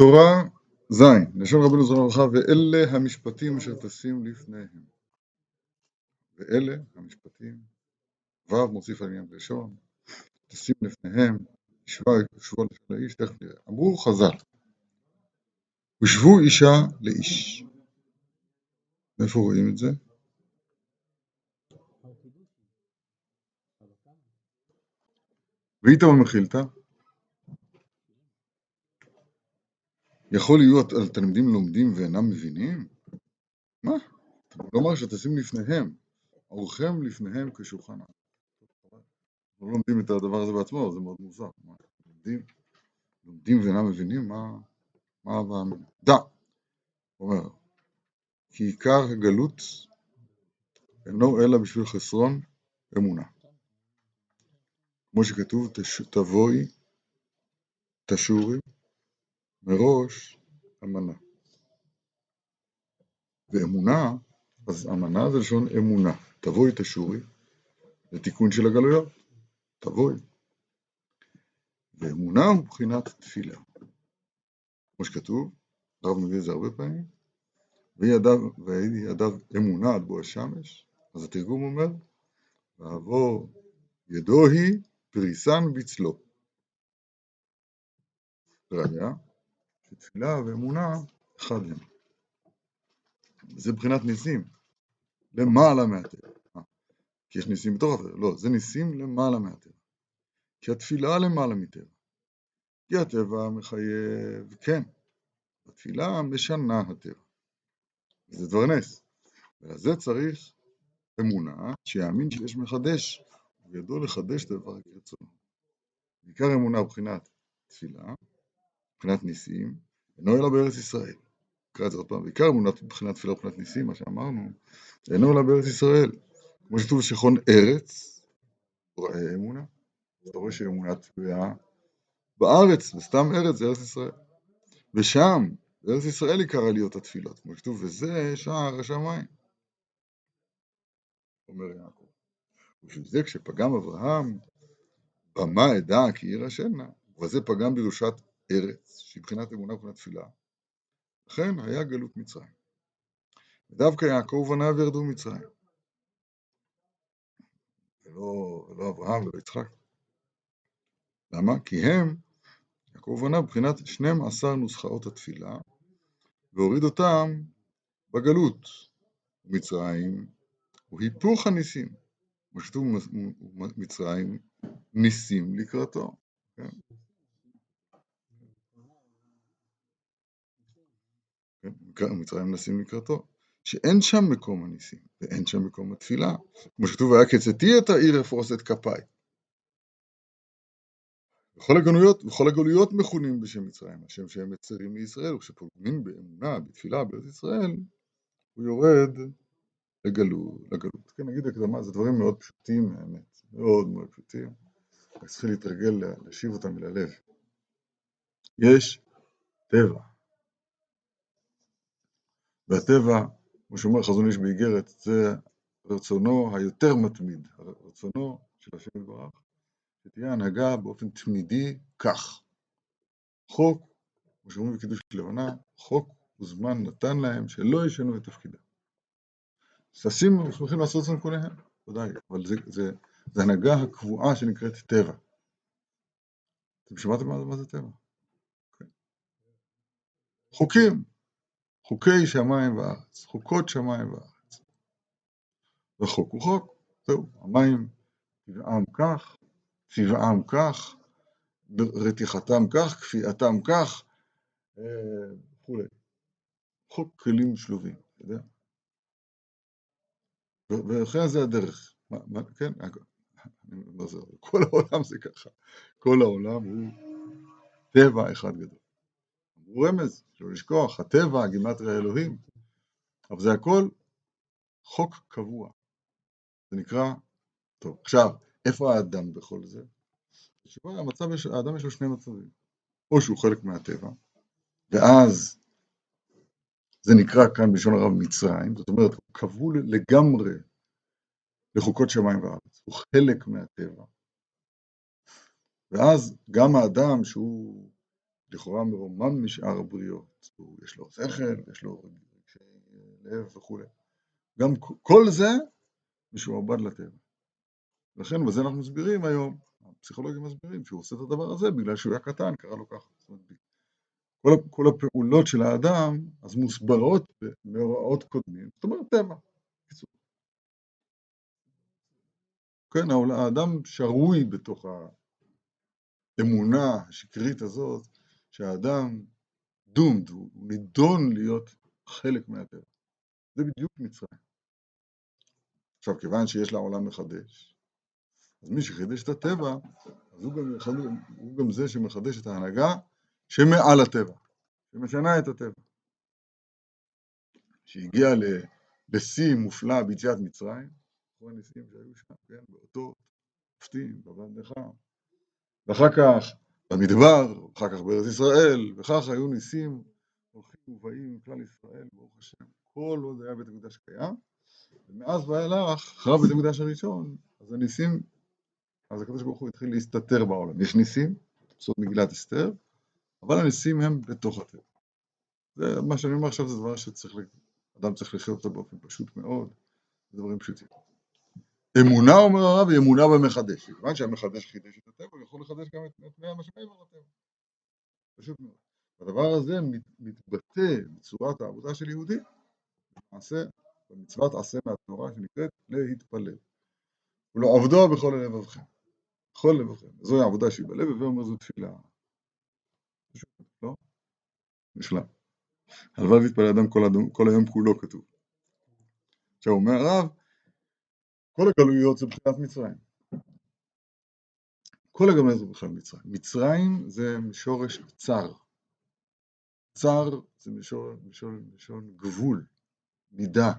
תורה ז', לשון רבנו זרוע לברכה, ואלה המשפטים אשר תשים לפניהם. ואלה המשפטים, ו' מוסיף על עניין ראשון, תשים לפניהם, ישבו לשון לאיש, תכף נראה. אמרו חז"ל, ושבו אישה לאיש. מאיפה רואים את זה? ואיתמר מחילתא, יכול להיות תלמידים לומדים ואינם מבינים? מה? אמר שתשים לפניהם, אורכם לפניהם כשולחן. לא לומדים את הדבר הזה בעצמו, זה מאוד מוזר. מה, לומדים, לומדים ואינם מבינים? מה, מה, מה, דע. הוא אומר, כי עיקר הגלות אינו אלא בשביל חסרון אמונה. כמו שכתוב, תבואי, תשורי, מראש אמנה. ואמונה, אז אמנה זה לשון אמונה. תבואי תשורי, זה תיקון של הגלויות. תבואי. ואמונה הוא מבחינת תפילה. כמו שכתוב, הרב מביא את זה הרבה פעמים, ויהי ידיו אמונה עד בוא השמש, אז התרגום אומר, ועבור ידו היא פריסן בצלו. ראיה, שתפילה ואמונה אחד הם. זה מבחינת ניסים, למעלה מהטבע. כי יש ניסים בתוך הטבע, לא, זה ניסים למעלה מהטבע. כי התפילה למעלה מטבע. כי הטבע מחייב, כן, התפילה משנה הטבע. זה דבר נס. ולזה צריך אמונה, שיאמין שיש מחדש, וידעו לחדש את הדבר כרצונו. בעיקר אמונה מבחינת תפילה, מבחינת ניסים, אינו אלא בארץ ישראל. נקרא את זה עוד פעם, בעיקר אמונת מבחינת תפילה מבחינת ניסים, מה שאמרנו, אינו אלא בארץ ישראל. כמו שכתוב שכון ארץ, רואה אמונה. אתה רואה שאמונה תלויה בארץ, וסתם ארץ זה ארץ ישראל. ושם, בארץ ישראל עיקר עליות התפילות, כמו שכתוב, וזה שער השמיים. אומר יעקב. ובשביל זה כשפגם אברהם, במה אדע כי עיר השנה, ובזה פגם בירושת ארץ, שהיא מבחינת אמונה ובחינת תפילה, לכן היה גלות מצרים. ודווקא יעקב ובניו ירדו מצרים. ולא, ולא אברהם ולא יצחק. למה? כי הם, יעקב ובניו, מבחינת 12 נוסחאות התפילה, והוריד אותם בגלות. מצרים הוא היפוך הניסים. כמו שכתוב מצרים, ניסים לקראתו. כן? כן, מצרים ניסים לקראתו. שאין שם מקום הניסים, ואין שם מקום התפילה. כמו שכתוב, היה כצאתי את העיר אפרוס את כפיי. בכל הגלויות, בכל הגלויות מכונים בשם מצרים, השם שהם מצרים מישראל, וכשפוגמים באמונה, בתפילה, בארץ ישראל, הוא יורד לגלות, לגלות. כן, נגיד הקדמה, זה דברים מאוד פשוטים, האמת, מאוד מאוד פשוטים, רק צריכים להתרגל להשיב אותם אל הלב. יש טבע, והטבע, כמו שאומר חזון איש באיגרת, זה רצונו היותר מתמיד, רצונו של השם יתברך, שתהיה הנהגה באופן תמידי כך. חוק, כמו שאומרים בקידוש לבנה, חוק וזמן נתן להם שלא ישנו את תפקידם. ששים מוסמכים לעשות זאת קוניהם, ודאי, אבל זה, זה, זה הנהגה הקבועה שנקראת טבע. אתם שמעתם מה, מה זה טבע? Okay. כן. חוקים, חוקי שמיים וארץ, חוקות שמיים וארץ. וחוק הוא חוק, זהו, המים טבעם כך, צבעם כך, רתיחתם כך, כפיאתם כך, אה, וכולי. חוק כלים שלובים, אתה יודע? ולכן זה הדרך, מה, מה, כן, מה זה, כל העולם זה ככה, כל העולם הוא טבע אחד גדול. הוא רמז, לא לשכוח, הטבע, גימטריה אלוהים, אבל זה הכל חוק קבוע. זה נקרא, טוב, עכשיו, איפה האדם בכל זה? שבו המצב, האדם יש לו שני מצבים, או שהוא חלק מהטבע, ואז זה נקרא כאן בלשון הרב מצרים, זאת אומרת, הוא כבול לגמרי לחוקות שמיים וארץ, הוא חלק מהטבע. ואז גם האדם שהוא לכאורה מרומם משאר הבריות, יש לו שכל, יש לו רגשי לב וכולי. גם כל זה משועבד לטבע. לכן בזה אנחנו מסבירים היום, הפסיכולוגים מסבירים שהוא עושה את הדבר הזה בגלל שהוא היה קטן, קרה לו ככה. כל, כל הפעולות של האדם אז מוסברות במאורעות קודמים, זאת אומרת טבע. כן, האדם שרוי בתוך האמונה השקרית הזאת שהאדם דומד, הוא נידון להיות חלק מהטבע. זה בדיוק מצרים. עכשיו, כיוון שיש לה עולם מחדש, אז מי שחידש את הטבע, אז הוא גם, הוא גם זה שמחדש את ההנהגה שמעל הטבע, שמשנה את הטבע. שהגיע לשיא מופלא ביציאת מצרים, כל הניסים שהיו שם, כן, באותות, מופתים, בבנדך, ואחר כך במדבר, אחר כך בארץ ישראל, וכך היו ניסים הולכים ובאים עם כלל ישראל, ברוך השם, כל עוד היה בית המקדש קיים, ומאז ואילך, אחרי בית המקדש הראשון, אז הניסים, אז הקדוש ברוך הוא התחיל להסתתר בעולם. יש ניסים, בסוף מגילת אסתר, אבל הניסים הם בתוך הטבע. זה, מה שאני אומר עכשיו זה דבר שצריך, אדם צריך לחיות אותו באופן פשוט מאוד, דברים פשוטים. אמונה, אומר הרב, היא אמונה במחדש. כיוון שהמחדש חידש את הטבע, הוא יכול לחדש גם את פני מה שמעבר לטבע. פשוט מאוד. הדבר הזה מתבטא בצורת העבודה של יהודי, למעשה במצוות עשה מהתורה שנקראת להתפלל. ולא עבדו בכל לבבכם. בכל לבבכם. זוהי העבודה שהיא בלב, ואומר זו תפילה. לא? נשלם. הלוואי ויתפלל אדם כל היום כולו כתוב. עכשיו אומר הרב, כל הגלויות זה בחינת מצרים. כל הגלויות זה בחינת מצרים. מצרים זה משורש צר. צר זה משורש גבול, מידה.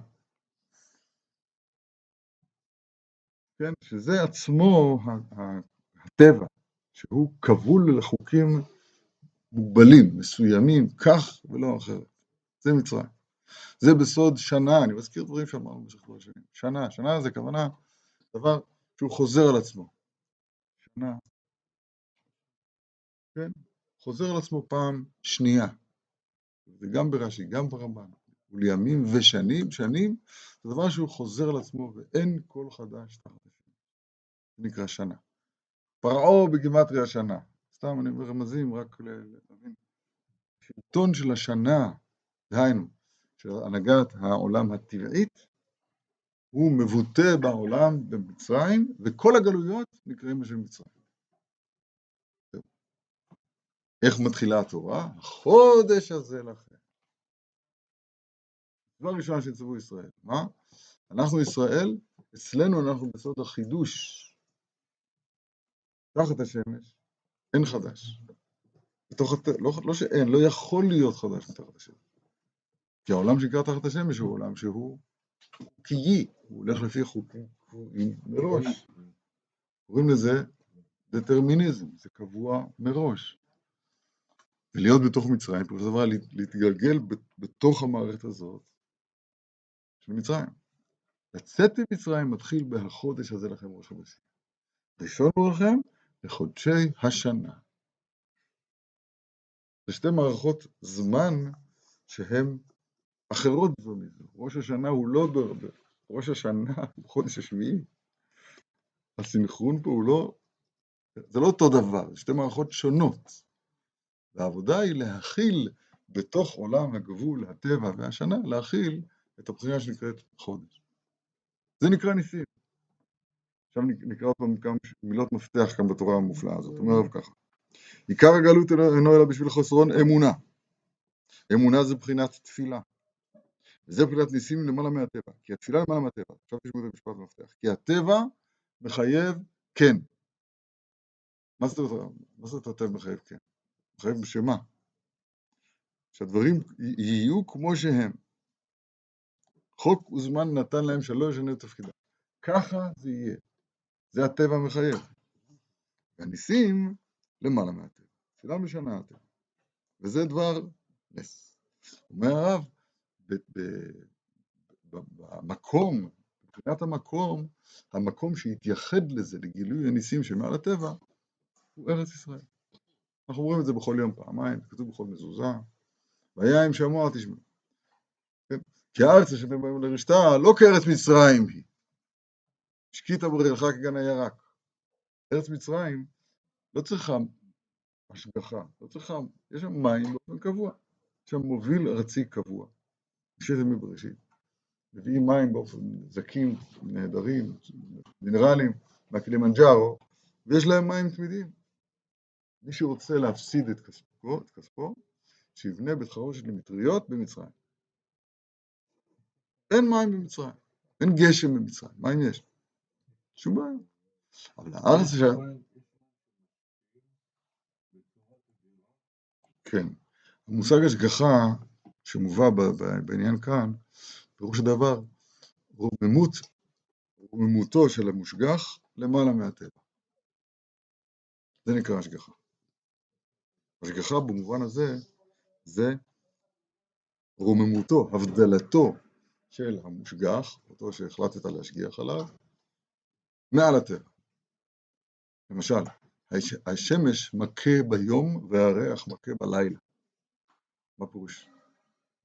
כן, שזה עצמו הטבע, שהוא כבול לחוקים מוגבלים, מסוימים, כך ולא אחרת. זה מצרים. זה בסוד שנה, אני מזכיר דברים שאמרנו במשך כל השנים. שנה, שנה זה כוונה דבר שהוא חוזר על עצמו. שנה, כן, חוזר על עצמו פעם שנייה. וגם ברש"י, גם ברמב"ן, ולימים ושנים, שנים, זה דבר שהוא חוזר על עצמו ואין כל חדש תחת השני. זה נקרא שנה. פרעה בגימטריה שנה. סתם אני אומר רמזים רק להבין. שלטון של השנה, דהיינו, של הנהגת העולם הטבעית, הוא מבוטא בעולם במצרים, וכל הגלויות נקראים בשם מצרים. איך מתחילה התורה? החודש הזה לכם. דבר ראשון שצוו ישראל. מה? אנחנו ישראל, אצלנו אנחנו בסוד החידוש. תחת השמש, אין חדש. בתוך. לא, לא שאין, לא יכול להיות חדש מתחת השמש. כי העולם שנקרא תחת השמש הוא עולם שהוא חוקי, הוא הולך לפי חוקים קבועים מראש. קוראים לזה דטרמיניזם, זה קבוע מראש. ולהיות בתוך מצרים, פירוש דבר להתגלגל בתוך המערכת הזאת של מצרים. לצאת ממצרים מתחיל בהחודש הזה לכם ראש חודשים. ראשון לכם לחודשי השנה. זה שתי מערכות זמן שהן אחרות זו מזו. ראש השנה הוא לא ברבר, ראש השנה הוא חודש השביעי. הסינכרון פה הוא לא, זה לא אותו דבר, זה שתי מערכות שונות. והעבודה היא להכיל בתוך עולם הגבול, הטבע והשנה, להכיל את הבחינה שנקראת חודש. זה נקרא ניסים. עכשיו נקרא פעם כמה מילות מפתח כאן בתורה המופלאה הזאת. אומר רב ככה: עיקר הגלות אינו אלא בשביל חסרון אמונה. אמונה זה בחינת תפילה. וזה בחינת ניסים למעלה מהטבע. כי התפילה למעלה מהטבע. עכשיו תשמעו את המשפט המפתח. כי הטבע מחייב כן. מה זאת הטבע מחייב כן? מחייב בשמה. שהדברים יהיו כמו שהם. חוק וזמן נתן להם שלא ישנה את תפקידם. ככה זה יהיה. זה הטבע המחייב. והניסים למעלה מהטבע. תפילה משנה הטבע. וזה דבר נס. אומר הרב, במקום, מבחינת המקום, המקום שהתייחד לזה, לגילוי הניסים שמעל הטבע, הוא ארץ ישראל. אנחנו אומרים את זה בכל יום פעמיים, כתוב בכל מזוזה. והיה אם שמוע תשמעו. כן? כי הארץ אשר באים לרשתה לא כארץ מצרים היא. השקית ברגלך כגן הירק. ארץ מצרים לא צריכה השגחה, לא צריכה, יש שם מים באופן קבוע. יש שם מוביל ארצי קבוע. שטף מבראשית. מביאים מים באופן זקים, נהדרים, מינרלים, מהקלימנג'ארו, ויש להם מים תמידים. מי שרוצה להפסיד את כספו, את כספו שיבנה בית חרושת למטריות במצרים. אין מים במצרים, אין גשם במצרים, מים יש? שום בעיה. אבל הארץ ש... כן. המושג השגחה שמובא בעניין כאן, פירוש הדבר, רוממות, רוממותו של המושגח למעלה מהטבע. זה נקרא השגחה. השגחה במובן הזה זה רוממותו, הבדלתו של המושגח, אותו שהחלטת להשגיח עליו, מעל הטבע. למשל, השמש מכה ביום והריח מכה בלילה. מה פירוש?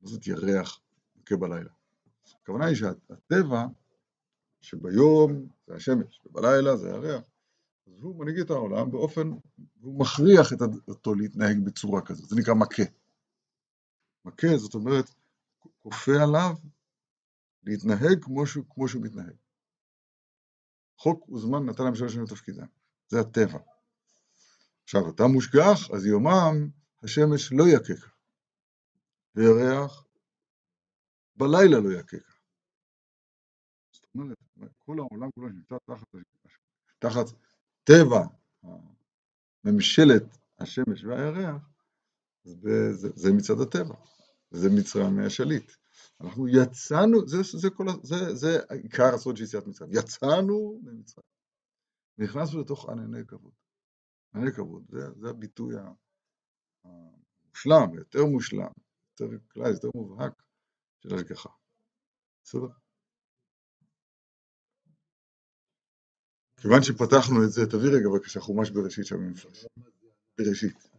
זאת ירח מכה בלילה? הכוונה היא שהטבע שביום זה השמש ובלילה זה הירח, אז הוא מנהיג את העולם באופן, הוא מכריח את אותו להתנהג בצורה כזאת, זה נקרא מכה. מכה זאת אומרת, כופה עליו להתנהג כמו שהוא, כמו שהוא מתנהג. חוק וזמן נתן להם שלוש שנים תפקידם, זה הטבע. עכשיו, אתה מושגח, אז יומם השמש לא יקק, וירח בלילה לא יקק. זאת אומרת, כל העולם כולו נמצא תחת, תחת טבע ממשלת השמש והירח, זה, זה מצד הטבע, זה מצרים מהשליט. אנחנו יצאנו, זה, זה, כל, זה, זה עיקר הסוד של יציאת מצרים, יצאנו ממצרים, נכנסנו לתוך ענני כבוד. ענני כבוד, זה, זה הביטוי המושלם, יותר מושלם, יותר כלל, יותר מובהק של השגחה. בסדר? כיוון שפתחנו את זה, תביא רגע בבקשה חומש בראשית שם במפרש. בראשית.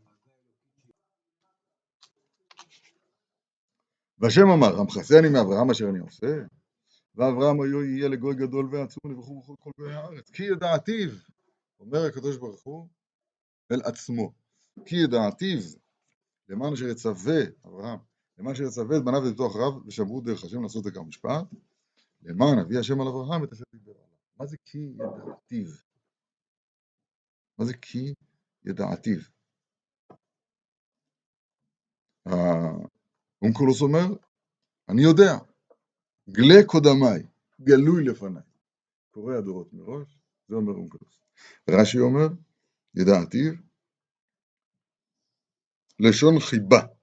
והשם אמר, המחסה אני מאברהם אשר אני עושה, ואברהם היו יהיה לגוי גדול ועצום לבחור בכל כל גוי הארץ. כי ידעתיו, אומר הקדוש ברוך הוא, אל עצמו, כי ידעתיו, למען אשר יצווה, אברהם, למען אשר יצווה את בניו ואת אחריו, ושמרו דרך השם לעשות את המשפט, למען אביא השם על אברהם את אשר דיבר עליו. מה זה כי ידעתיו? מה זה כי ידעתיו? אונקולוס אומר, אני יודע, גלה קודמיי, גלוי לפניי. קורא הדורות מראש, זה אומר אונקולוס. רש"י אומר, ידעתיו, לשון חיבה.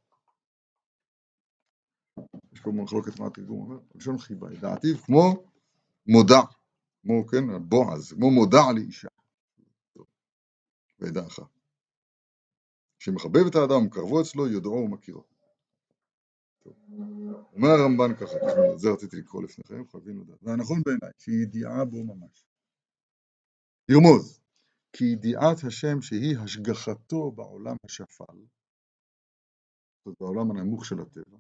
פה מחלוקת מה התרגום אומר, לשון חיבה, ידעתיו כמו מודע. כמו, כן, בועז, כמו מודע לאישה. וידעך. שמחבב את האדם ומקרבו אצלו, יודעו ומכירו. אומר הרמב"ן ככה, זה רציתי לקרוא לפניכם, חייבים לדעת. והנכון בעיניי, שידיעה בו ממש. ירמוז, כי ידיעת השם שהיא השגחתו בעולם השפל, זאת בעולם הנמוך של הטבע,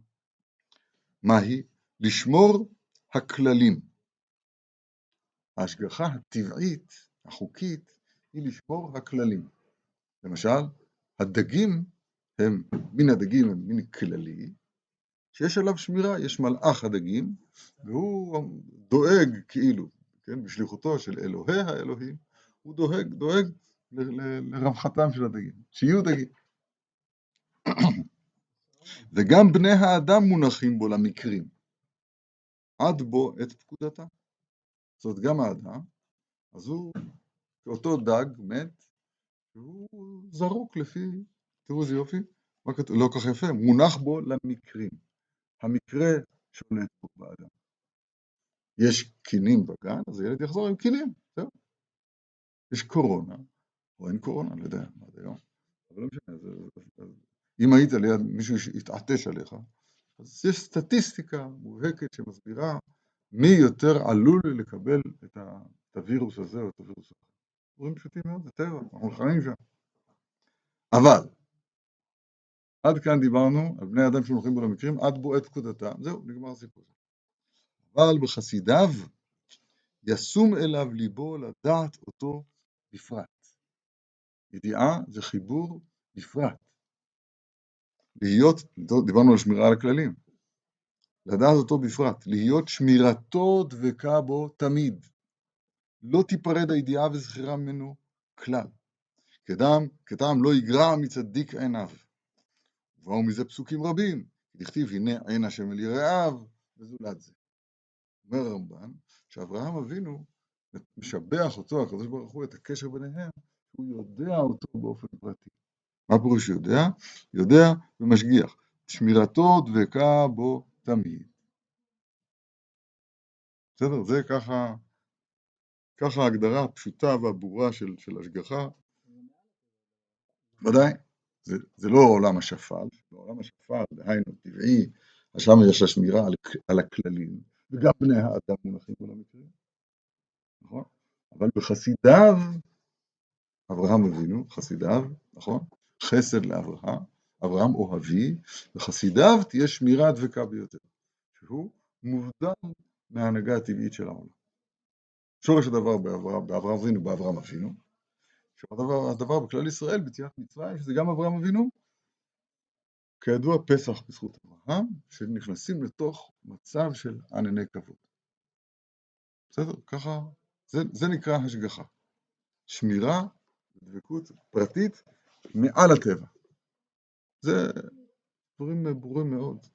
מהי? לשמור הכללים. ההשגחה הטבעית, החוקית, היא לשמור הכללים. למשל, הדגים הם, מין הדגים הם מין כללי, שיש עליו שמירה, יש מלאך הדגים, והוא דואג כאילו, כן, בשליחותו של אלוהי האלוהים, הוא דואג, דואג לרווחתם של הדגים, שיהיו דגים. וגם בני האדם מונחים בו למקרים, עד בו את פקודתם. זאת אומרת, גם האדם, אז הוא, אותו דג מת, והוא זרוק לפי, תראו איזה יופי, לא כל כך יפה, מונח בו למקרים. המקרה שולט בו באדם. יש קינים בגן, אז הילד יחזור עם קינים, זהו. יש קורונה, או אין קורונה, אני לא יודע, עד היום, אבל לא משנה, זה, זה, אם היית ליד מישהו שהתעטש עליך, אז יש סטטיסטיקה מובהקת שמסבירה מי יותר עלול לקבל את הווירוס הזה או את הווירוס הזה. דברים פשוטים מאוד, זה טבע, אנחנו חיים שם. אבל, עד כאן דיברנו על בני אדם שהולכים בו למקרים, עד בועט פקודתם, זהו, נגמר הסיפור. אבל בחסידיו ישום אליו ליבו לדעת אותו בפרט. ידיעה זה חיבור בפרט. להיות, דיברנו על שמירה על הכללים, לדעת אותו בפרט, להיות שמירתו דבקה בו תמיד. לא תיפרד הידיעה וזכירה ממנו כלל. כדם, כטעם לא יגרע מצדיק עיניו. ובאו מזה פסוקים רבים, דכתיב הנה עין השם אל יראיו, וזולת זה. אומר הרמב"ן, שאברהם אבינו משבח אותו, הקדוש ברוך הוא, את הקשר ביניהם, הוא יודע אותו באופן פרטי. מה פירוש יודע? יודע ומשגיח. שמירתו דבקה בו תמיד. בסדר? זה ככה, ככה ההגדרה הפשוטה והברורה של, של השגחה. ודאי, זה, זה לא עולם השפל, בעולם השפל, דהיינו טבעי, שם יש לה שמירה על, על הכללים, וגם בני האדם מונחים בו למקרים, נכון? אבל בחסידיו, אברהם אבינו, חסידיו, נכון? חסד לאברהם, אברהם אוהבי, בחסידיו תהיה שמירה דבקה ביותר, שהוא מובדל מההנהגה הטבעית של העולם. שורש הדבר באברהם אבינו, באברהם אבינו, שהדבר הדבר בכלל ישראל, ביציאת מצרים, שזה גם אברהם אבינו, כידוע פסח בזכות אברהם, שנכנסים לתוך מצב של ענני כבוד. בסדר? ככה, זה, זה נקרא השגחה. שמירה, דבקות פרטית מעל הטבע. זה דברים ברורים מאוד.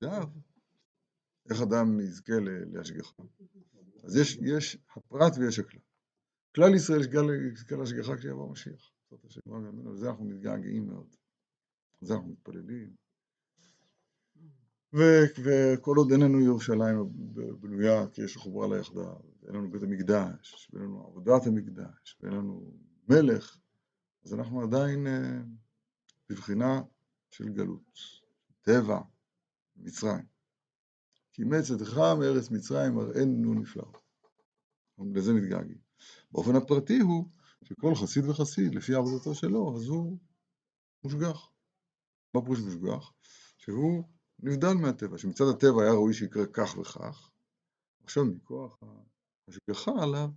חסידיו איך אדם יזכה להשגחה. אז יש, יש הפרט ויש הכלל. כלל ישראל יזכה להשגחה כשיבוא המשיח. וזה אנחנו מתגעגעים מאוד. זה אנחנו מתפללים. וכל עוד אין לנו ירושלים בנויה, כי יש חוברה לה יחדיו, ואין לנו בית המקדש, ואין לנו עבודת המקדש, ואין לנו מלך, אז אנחנו עדיין אה, בבחינה של גלות, טבע, מצרים. כי מצאתך מארץ מצרים מראינו נפלא. לזה מתגעגעים. באופן הפרטי הוא שכל חסיד וחסיד, לפי עבודתו שלו, אז הוא מושגח. מה פירוש מושגח? שהוא נבדל מהטבע, שמצד הטבע היה ראוי שיקרה כך וכך, עכשיו מכוח ההשגחה עליו,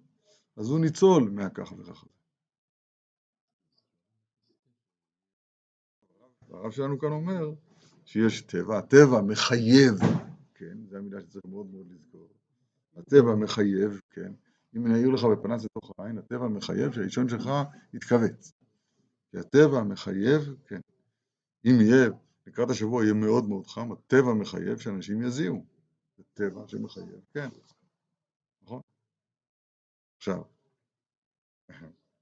אז הוא ניצול מהכך וכך. הרב שלנו כאן אומר שיש טבע, הטבע מחייב כן, זו המילה שצריך מאוד מאוד לזכור. הטבע מחייב, כן, אם נעיר לך בפנס לתוך העין, הטבע מחייב שהאישון שלך יתכווץ. כי הטבע מחייב, כן, אם יהיה, לקראת השבוע יהיה מאוד מאוד חם, הטבע מחייב שאנשים יזיעו. זה טבע שמחייב, כן, נכון? עכשיו,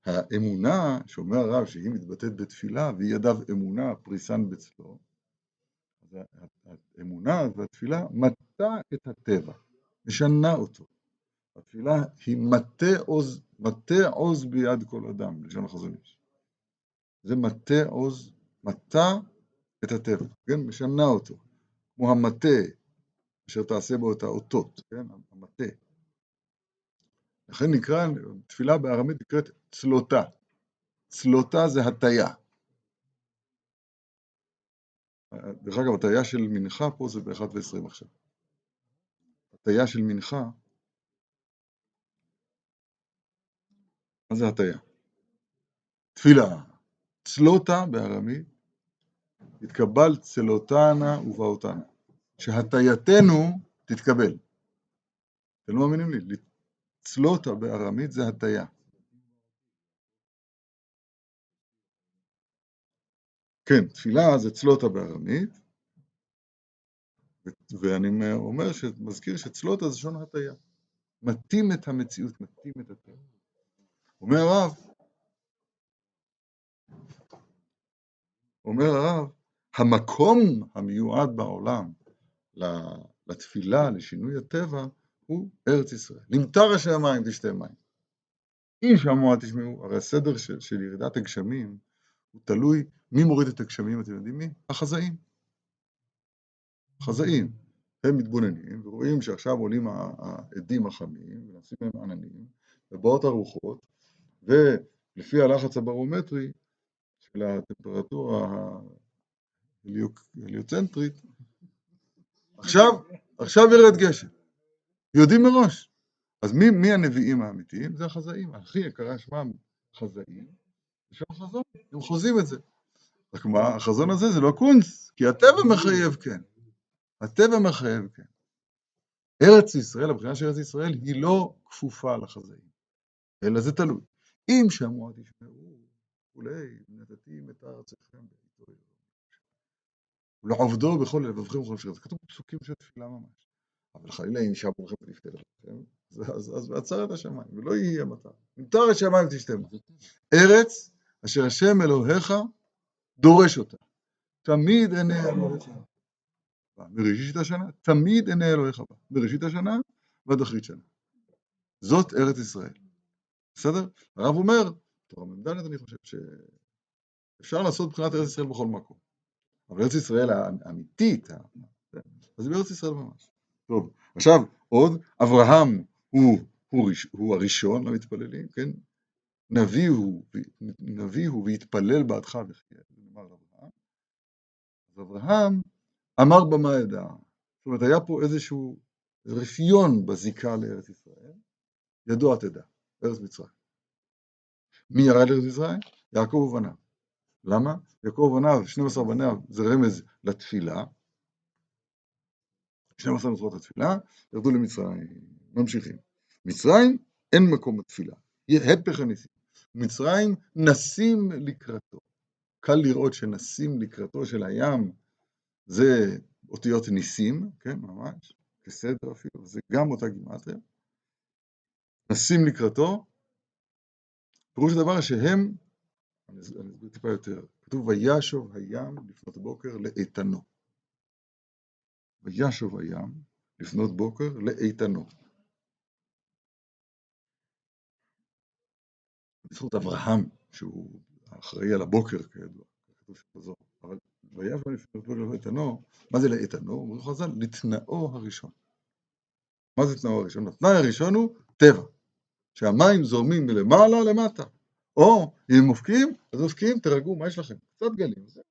האמונה, שאומר הרב שהיא מתבטאת בתפילה, והיא ידיו אמונה פריסן בצלו, האמונה והתפילה מטה את הטבע, משנה אותו. התפילה היא מטה עוז, מטה עוז ביד כל אדם, לשון החזון איש. זה מטה עוז, מטה את הטבע, כן? משנה אותו. כמו המטה, אשר תעשה בו את האותות, כן? המטה. לכן נקרא, תפילה בארמית נקראת צלותה. צלותה זה הטיה. דרך אגב, הטיה של מנחה פה זה ב-1 ו-20 עכשיו. הטיה של מנחה, מה זה הטיה? תפילה, צלותה בארמית, התקבל צלותנה ובאותנה, שהטייתנו תתקבל. אתם לא מאמינים לי? צלותה בארמית זה הטיה. כן, תפילה זה צלוטה בארמית, ואני אומר, מזכיר שצלוטה זה שון הטיה. מתאים את המציאות, מתאים את הטבע. אומר הרב, אומר הרב, המקום המיועד בעולם לתפילה, לשינוי הטבע, הוא ארץ ישראל. למטר השמיים תשתה מים. אם שמוע תשמעו, הרי הסדר של, של ירידת הגשמים הוא תלוי מי מוריד את הגשמים, אתם יודעים מי? החזאים. החזאים. הם מתבוננים ורואים שעכשיו עולים העדים החמים ונעשים להם עננים, ובאות הרוחות, ולפי הלחץ הברומטרי של הטמפרטורה ההליוצנטרית, עכשיו, עכשיו ירד גשם. יודעים מראש. אז מי, מי הנביאים האמיתיים? זה החזאים. הכי יקרה שמם חזאים, להם חזון, הם חוזים את זה. רק מה, החזון הזה זה לא קונץ, כי הטבע מחייב כן. הטבע מחייב כן. ארץ ישראל, הבחינה של ארץ ישראל, היא לא כפופה לחזאים, אלא זה תלוי. אם שמוע תשמעו, וכולי, נתתי את ארצכם בעיתו ולעובדו בכל לבבכם ובכל נפשכם. זה כתוב בפסוקים של תפילה ממש. אבל חלילה אם שמו לכם ונפתח לכם, אז בעצר את השמיים, ולא יהיה מטר. נמטר את שמיים תשתמו. ארץ אשר השם אלוהיך דורש אותה. תמיד עיני אלוהיך. מראשית השנה, תמיד עיני אלוהיך בה. מראשית השנה ועד אחרית שנה. זאת ארץ ישראל. בסדר? הרב אומר, תורה מ"ד אני חושב שאפשר לעשות מבחינת ארץ ישראל בכל מקום. אבל ארץ ישראל האמיתית, אז בארץ ישראל ממש. טוב, עכשיו עוד, אברהם הוא, הוא, הוא הראשון למתפללים, כן? נביא הוא, נביא הוא והתפלל בעדך וחיה, זה נאמר לאברהם. אז אברהם אמר במה ידע. זאת אומרת, היה פה איזשהו רפיון בזיקה לארץ ישראל, ידוע תדע, ארץ מצרים. מי ירד לארץ מצרים? יעקב ובניו. למה? יעקב ובניו, 12 בניו, זה רמז לתפילה. 12 מצוות התפילה, ירדו למצרים, ממשיכים. מצרים, אין מקום לתפילה, הפך הניסים. מצרים, נסים לקראתו. קל לראות שנסים לקראתו של הים זה אותיות ניסים, כן, ממש, כסדר אפילו, זה גם אותה גימטריה. נסים לקראתו, פירוש הדבר שהם, אני אסביר טיפה יותר, כתוב וישוב הים לפנות בוקר לאיתנו. וישוב הים לפנות בוקר לאיתנו. בזכות אברהם, שהוא אחראי על הבוקר כידוע, כתוב שחזור, אבל וישוב לפנות בוקר לאיתנו, מה זה לאיתנו? אומרים חז"ל, לתנאו הראשון. מה זה תנאו הראשון? התנאי הראשון הוא טבע. שהמים זורמים מלמעלה למטה. או אם מופקים, אז מופקים, תרגעו, מה יש לכם? קצת גלים, זה.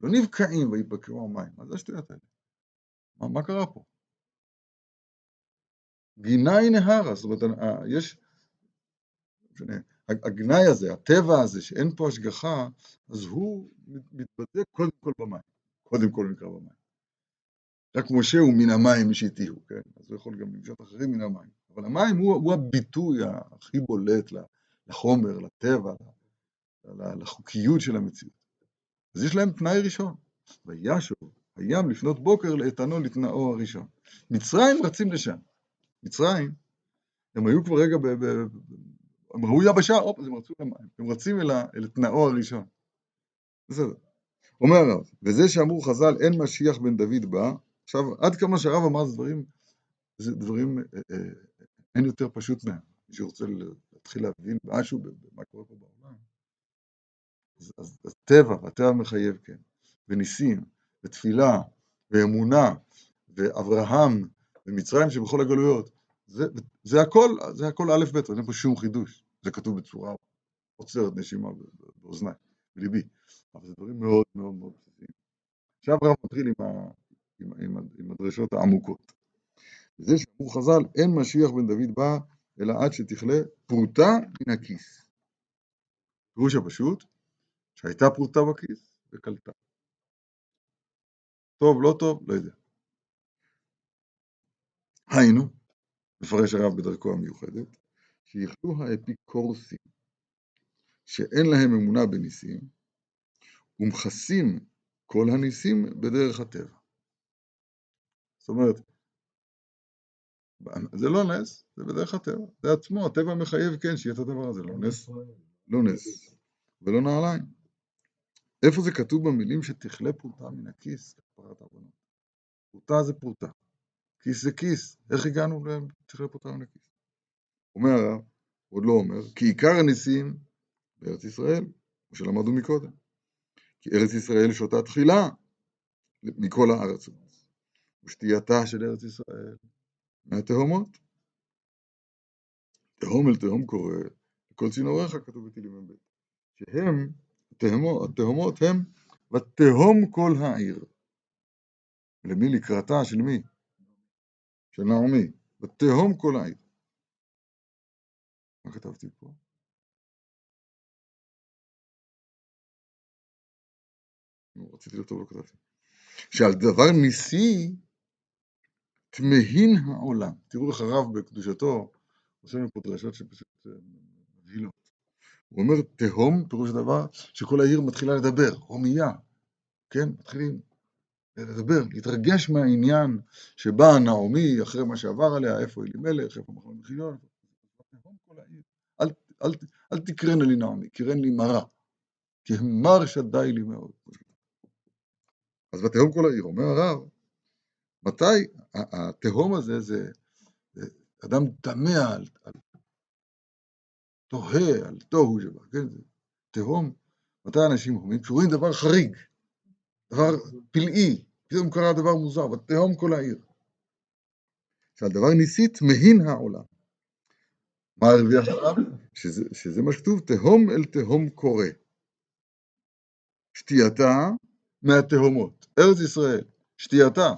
לא נבקעים ויבקעו המים, מה זה השטויות האלה? מה, מה קרה פה? גיני נהרה, זאת אומרת, יש, הגנאי הזה, הטבע הזה, שאין פה השגחה, אז הוא מתבטא קודם כל במים, קודם כל נקרא במים. רק משה הוא מן המים משיתיהו, כן? אז הוא יכול גם למשוך אחרים מן המים. אבל המים הוא, הוא הביטוי הכי בולט לחומר, לטבע, לחוקיות של המציאות. אז יש להם תנאי ראשון. וישוב הים לפנות בוקר לאיתנו לתנאו הראשון. מצרים רצים לשם. מצרים, הם היו כבר רגע, ב, ב, הם ראו יבשה, הופ, אז הם רצו למים. הם רצים אל, אל תנאו הראשון. בסדר. אומר הרב, וזה שאמרו חז"ל, אין משיח בן דוד בא, עכשיו, עד כמה שהרב אמר זה דברים, זה דברים, אה, אה, אין יותר פשוט מהם. מי שרוצה להתחיל להבין משהו במה קורה פה בעולם, אז, אז, אז טבע, והטבע מחייב, כן, וניסים, ותפילה, ואמונה, ואברהם, ומצרים שבכל הגלויות, זה, זה הכל, זה הכל א' ב', אין פה שום חידוש, זה כתוב בצורה עוצרת נשימה באוזניי, בליבי, אבל זה דברים מאוד מאוד מאוד בסיסיים. עכשיו הרב מתחיל עם, ה, עם, עם, עם הדרשות העמוקות. זה שאמרו חז"ל, אין משיח בן דוד בא, אלא עד שתכלה פרוטה מן הכיס. פירוש הפשוט, שהייתה פרוטה בכיס וקלטה. טוב, לא טוב, לא יודע. היינו, מפרש הרב בדרכו המיוחדת, שיכלו האפיקורסים, שאין להם אמונה בניסים, ומכסים כל הניסים בדרך הטבע. זאת אומרת, זה לא נס, זה בדרך הטבע, זה עצמו, הטבע מחייב כן שיהיה את הדבר הזה, לא נס, לא נס, ולא נעליים. איפה זה כתוב במילים שתכלה פרוטה מן הכיס, כפרת העוונות? פרוטה זה פרוטה, כיס זה כיס, איך הגענו לתכלה פרוטה מן הכיס? אומר הרב, עוד לא אומר, כי עיקר הניסים בארץ ישראל, כמו שלמדנו מקודם, כי ארץ ישראל שותה תחילה מכל הארץ, ושתייתה של ארץ ישראל מהתהומות. תהום אל תהום קורא, כל צינוריך כתוב בתהילים מ"ב, שהם, התהומות, התהומות הם ותהום כל העיר. למי לקראתה? של מי? של נעמי. ותהום כל העיר. מה כתבתי פה? רציתי לכתוב, לא כתבתי. שעל דבר ניסי תמהין העולם. תראו איך הרב בקדושתו עושה לנו פה דרשות שפשוט אה, מבהילות. הוא אומר תהום, פירוש הדבר, שכל העיר מתחילה לדבר, הומייה, כן? מתחילים לדבר, להתרגש מהעניין שבאה נעמי אחרי מה שעבר עליה, איפה אלימלך, איפה מחלון מחיון, אל, אל, אל תקרן לי נעמי, קרן לי מרה, כי המר שדי לי מאוד. אז בתהום כל העיר, אומר הרב, מתי התהום הזה זה, זה אדם תמה על, על תוהה, על תוהו שבא, כן? זה תהום, מתי אנשים הומים? כשרואים דבר חריג, דבר פלאי, פתאום קרה דבר מוזר, בתהום כל העיר. שעל דבר ניסית מהין העולם. מה הרוויח הרב? שזה, שזה מה שכתוב, תהום אל תהום קורא. שתייתה מהתהומות. ארץ ישראל, שתייתה,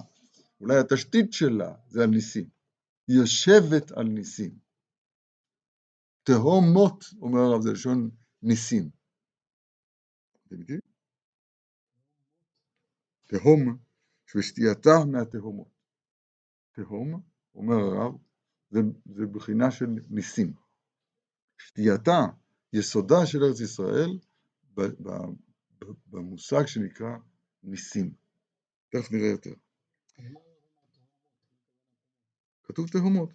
אולי התשתית שלה זה על ניסים. היא יושבת על ניסים. תהומות, אומר הרב, זה לשון ניסים. אתם איתי? תהום, ושתייתה מהתהומות. תהום, אומר הרב, זה, זה בחינה של ניסים. שתייתה, יסודה של ארץ ישראל, במושג שנקרא ניסים. תכף נראה יותר. כתוב תהומות,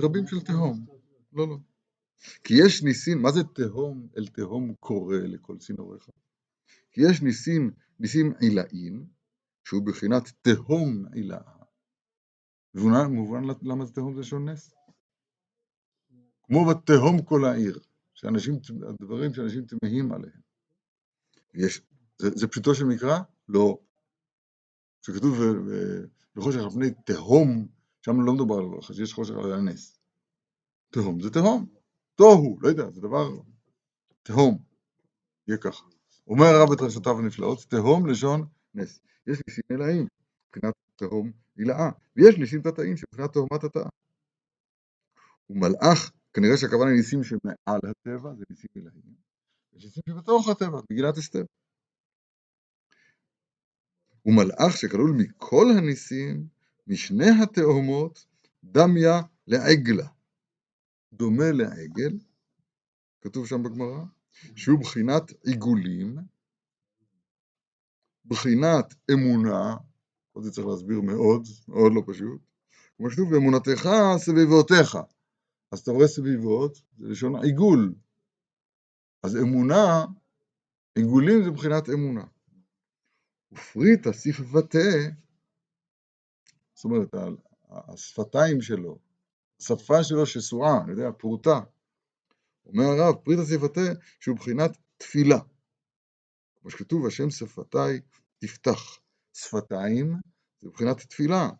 רבים של תהום. לא, לא. כי יש ניסים, מה זה תהום אל תהום קורא לכל צינוריך? כי יש ניסים, ניסים עילאיים, שהוא בחינת תהום עילאה. מובן למה זה תהום זה שון נס? כמו בתהום כל העיר, שאנשים, הדברים שאנשים תמהים עליהם. יש, זה, זה פשוטו של מקרא? לא. כשכתוב בחושך על פני תהום, שם לא מדובר על חשש, יש חושך על הנס. תהום זה תהום. תוהו, לא יודע, זה דבר תהום. יהיה ככה. אומר הרב את רשתיו הנפלאות, תהום לשון נס. יש ניסים אלאים, מבחינת תהום הילאה, ויש ניסים תתאים שמבחינת תהומת התאה. ומלאך, כנראה שהכוונה ניסים שמעל הטבע, זה ניסים אלאים. יש ניסים שבתוך הטבע, בגילת אסתר. ומלאך שכלול מכל הניסים, משני התאומות, דמיה לעגלה. דומה לעגל, כתוב שם בגמרא, שהוא בחינת עיגולים, בחינת אמונה, עוד צריך להסביר מאוד, מאוד לא פשוט, כמו שכתוב, באמונתך סביבותיך. אז אתה רואה סביבות, זה לשון עיגול. אז אמונה, עיגולים זה מבחינת אמונה. ופריטה שפבתה, זאת אומרת, השפתיים שלו, השפה שלו שסועה, אני יודע, פרוטה. אומר הרב, פריטה שפתה, שהוא מבחינת תפילה. כמו שכתוב, השם שפתיי תפתח. שפתיים זה מבחינת תפילה,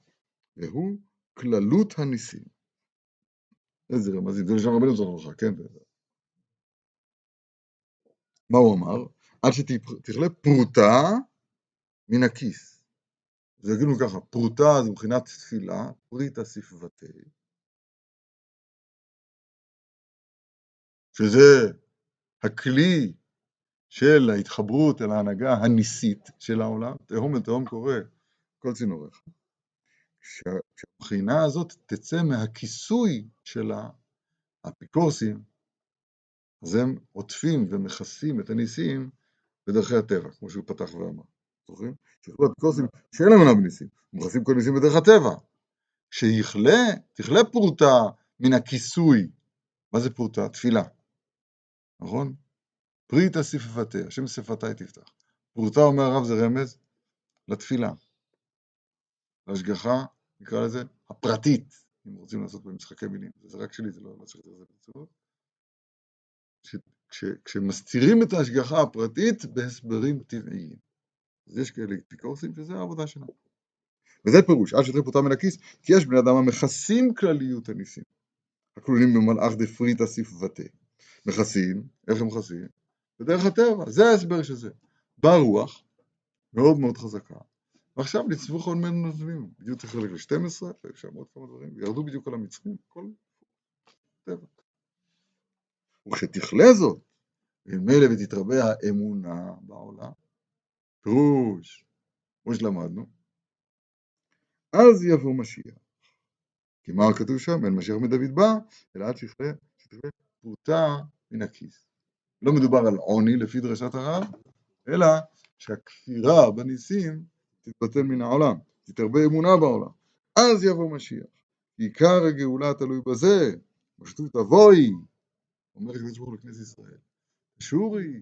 והוא כללות הניסים. איזה רמזים, זה לשם רבנו זוכר כן? מה הוא אמר? עד שתכלה פרוטה מן הכיס. אז יגידו ככה, פרוטה זה מבחינת תפילה, פריטה ספבתי, שזה הכלי של ההתחברות אל ההנהגה הניסית של העולם, תהום לתהום קורא כל צינוריך. כשהבחינה הזאת תצא מהכיסוי של האפיקורסים, אז הם עוטפים ומכסים את הניסים בדרכי הטבע, כמו שהוא פתח ואמר. זוכרים? שכתוב אפיקורסים שאין להם אמונה בניסים, הם מכסים כל ניסים בדרך הטבע. שיכלה, תכלה פרוטה מן הכיסוי. מה זה פרוטה? תפילה. נכון? פריטה שפפתה, השם שפתי תפתח. פרוטה אומר הרב זה רמז לתפילה, להשגחה, נקרא לזה, הפרטית, אם רוצים לעשות במשחקי מילים. זה רק שלי, זה לא, צריך לזה בצורות. כשמסתירים את ההשגחה הפרטית בהסברים טבעיים. אז יש כאלה אפיקורסים שזה העבודה שלנו. וזה פירוש, שתהיה פרוטה מן הכיס, כי יש בני אדם המכסים כלליות הניסים. הכלולים במלאך דפריתא ספבתה. מכסים, איך הם מכסים? בדרך הטבע, זה ההסבר של זה. באה רוח, מאוד מאוד חזקה, ועכשיו ניצבו כל מיני נוזלים, בדיוק חלק ל-12, ושם עוד כמה דברים, וירדו בדיוק על המצרים, הכל טבע. וכשתכלה זאת, ומילא ותתרבה האמונה בעולם, פירוש, כמו שלמדנו, אז יבוא משיח. כי מה כתוב שם? אין משיח מדוד בא, אלא עד שתכלה פרוטה מן הכיס. לא מדובר על עוני לפי דרשת הרב, אלא שהכפירה בניסים תתבטל מן העולם, תתרבה אמונה בעולם. אז יבוא משיח. עיקר הגאולה תלוי בזה, פשטות תבואי, אומר הקדוש ברוך הוא לכנסת ישראל. שורי,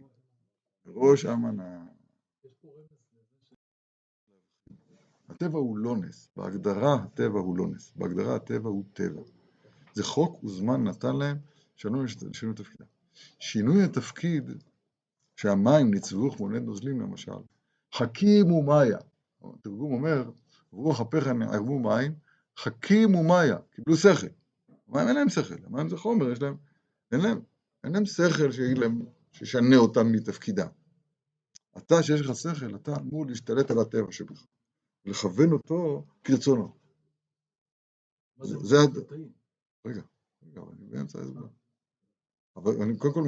ראש אמנה. הטבע הוא לא נס, בהגדרה הטבע הוא לא נס, בהגדרה הטבע הוא טבע. זה חוק וזמן נתן להם שינוי תפקידם. שינוי התפקיד שהמים ניצבו כמו נד נוזלים למשל, חכים ומאיה, התרגום אומר, רוח אפיך ערבו מים, חכים ומאיה, קיבלו שכל. המים אין להם שכל, המים זה חומר, יש להם, אין להם, אין להם שכל שישנה אותם מתפקידם. אתה, שיש לך שכל, אתה אמור להשתלט על הטבע שבך, לכוון אותו כרצונו. זה, זה, רגע, רגע, אני באמצע ההסבר. אבל אני קודם כל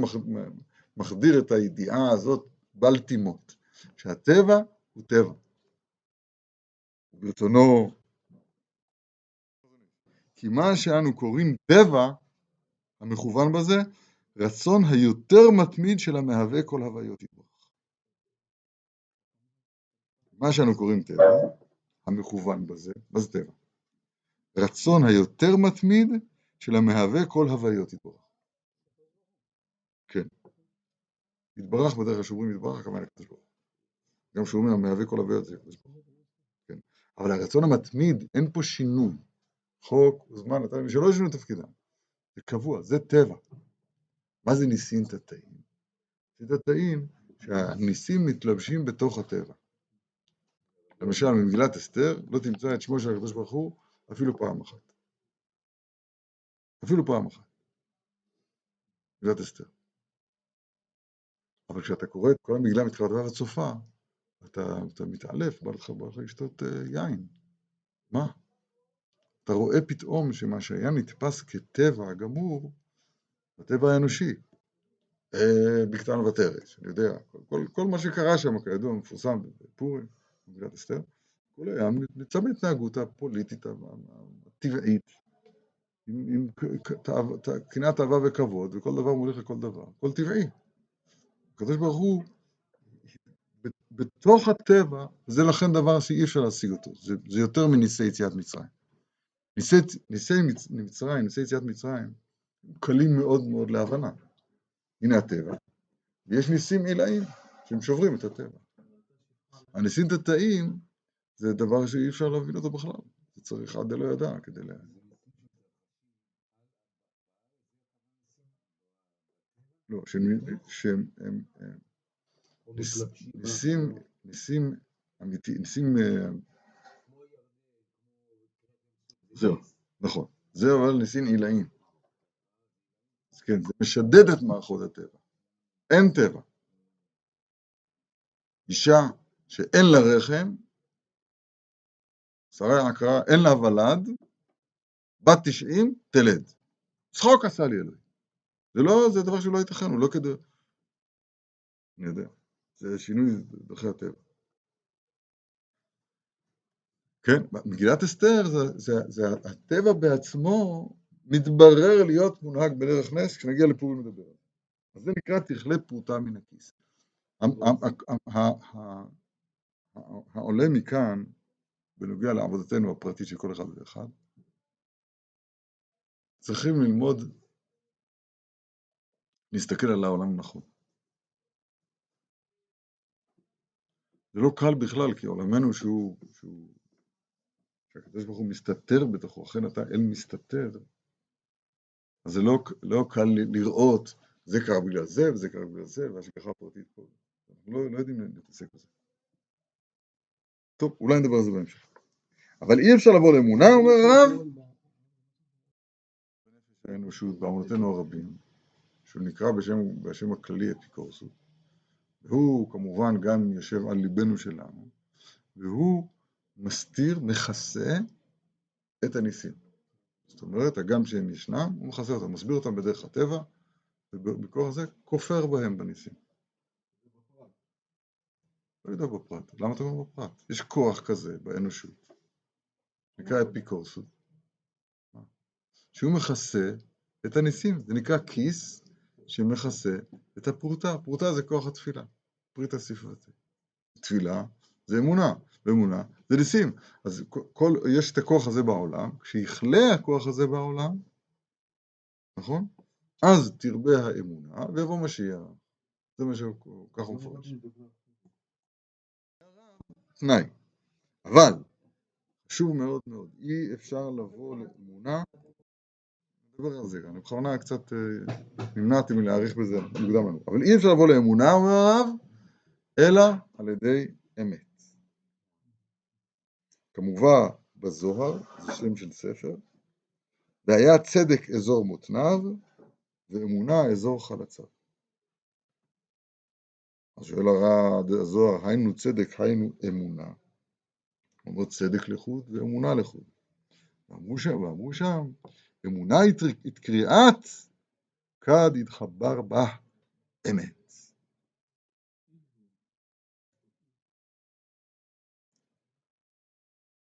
מחדיר את הידיעה הזאת בל תימות, שהטבע הוא טבע. ברצונו, כי מה שאנו קוראים טבע, המכוון בזה, רצון היותר מתמיד של המהווה כל הוויות יתברך. מה שאנו קוראים טבע, המכוון בזה, זה טבע? רצון היותר מתמיד של המהווה כל הוויות יתברך. כן. יתברך בדרך שאומרים יתברך, הכוונה לקדוש ברוך גם שאומרים המהווה כל הוויות זה הקדוש ברוך כן. אבל הרצון המתמיד, אין פה שינוי. חוק וזמן נתן שלא ישנו תפקידם. זה קבוע, זה טבע. מה זה ניסים תתאים? ניסים תתאים שהניסים מתלבשים בתוך הטבע. למשל, במגילת אסתר לא תמצא את שמו של הקדוש ברוך הוא אפילו פעם אחת. אפילו פעם אחת. מגילת אסתר. אבל כשאתה קורא את כל המגלה מתחילת ועד סופה, אתה, אתה מתעלף, בא לך, לך לשתות uh, יין. מה? אתה רואה פתאום שמה שהיה נתפס כטבע גמור, הטבע האנושי, אה, בקטן ותרש, אני יודע, כל, כל, כל מה שקרה שם, כידוע, מפורסם בפורים, במגילת אסתר, כל היה נמצא בהתנהגות הפוליטית הטבעית, עם, עם קנאת אהבה וכבוד, וכל דבר מוליך לכל דבר, הכל טבעי. הקדוש ברוך הוא, בתוך הטבע, זה לכן דבר שאי אפשר להשיג אותו, זה, זה יותר מניסי יציאת מצרים. ניסי, ניסי מצרים, ניסי יציאת מצרים, קלים מאוד מאוד להבנה. הנה הטבע, ויש ניסים עילאיים שהם שוברים את הטבע. הניסים תתאים זה דבר שאי אפשר להבין אותו בכלל, זה צריך עד דלא ידע כדי ל... לא, שהם ניסים, ניסים אמיתי, ניסים... אה, זהו, נכון. זה אבל ניסים עילאים. אז כן, זה משדד את מערכות הטבע. אין טבע. אישה שאין לה רחם, שרי עקרה, אין לה ולד, בת תשעים, תלד. צחוק עשה לי אלוהים. זה לא, זה דבר שלא ייתכן, הוא לא כדי... אני יודע, זה שינוי דרכי הטבע. כן, מגילת אסתר זה, זה, זה הטבע בעצמו מתברר להיות מונהג בדרך נס, כשנגיע לפורים נדבר על זה. אז זה נקרא תכלה פרוטה מן הכיס. העולה מכאן, בנוגע לעבודתנו הפרטית של כל אחד ואחד, צריכים ללמוד להסתכל על העולם נכון. זה לא קל בכלל, כי עולמנו שהוא, שהוא, שהקדוש ברוך הוא מסתתר בתוכו, אכן אתה אל מסתתר, אז זה לא, לא קל לראות, זה קרה בגלל זה, וזה קרה בגלל זה, והשגחה פרטית פה. אנחנו לא, לא יודעים להתעסק בזה. טוב, אולי נדבר על זה בהמשך. אבל אי אפשר לבוא לאמונה, אומר הרב, האנושות באמונותינו הרבים, שהוא נקרא בשם, בשם הכללי אפיקורסות, והוא כמובן גם יושב על ליבנו שלנו, והוא מסתיר, מכסה את הניסים. זאת אומרת, הגם שהם ישנם, הוא מכסה אותם, מסביר אותם בדרך הטבע, ובכוח זה כופר בהם בניסים. לא יודע בפרט. למה אתה אומר בפרט? יש כוח כזה באנושות, נקרא אפיקורסות, שהוא מכסה את הניסים. זה נקרא כיס שמכסה את הפרוטה. פרוטה זה כוח התפילה, פריטה ספרתי. תפילה זה אמונה, ואמונה זה ניסים. אז כל, יש את הכוח הזה בעולם, כשיכלה הכוח הזה בעולם, נכון? אז תרבה האמונה ויבוא משיח. זה מה שככה הוא מפרש. תנאי. אבל, חשוב מאוד מאוד, אי אפשר לבוא לאמונה, נדבר על זה, אני בכוונה קצת אה, נמנעתי מלהעריך בזה מוקדם לנו, אבל אי אפשר לבוא לאמונה, אומר הרב, אלא על ידי אמת. כמובן בזוהר, זה שם של ספר, והיה צדק אזור מותניו, ואמונה אזור חלציו. אז שואל הזוהר, היינו צדק, היינו אמונה. אומר צדק לחוד ואמונה לחוד. ואמרו שם, ואמרו שם, אמונה את קריאת, כד יתחבר בה אמת.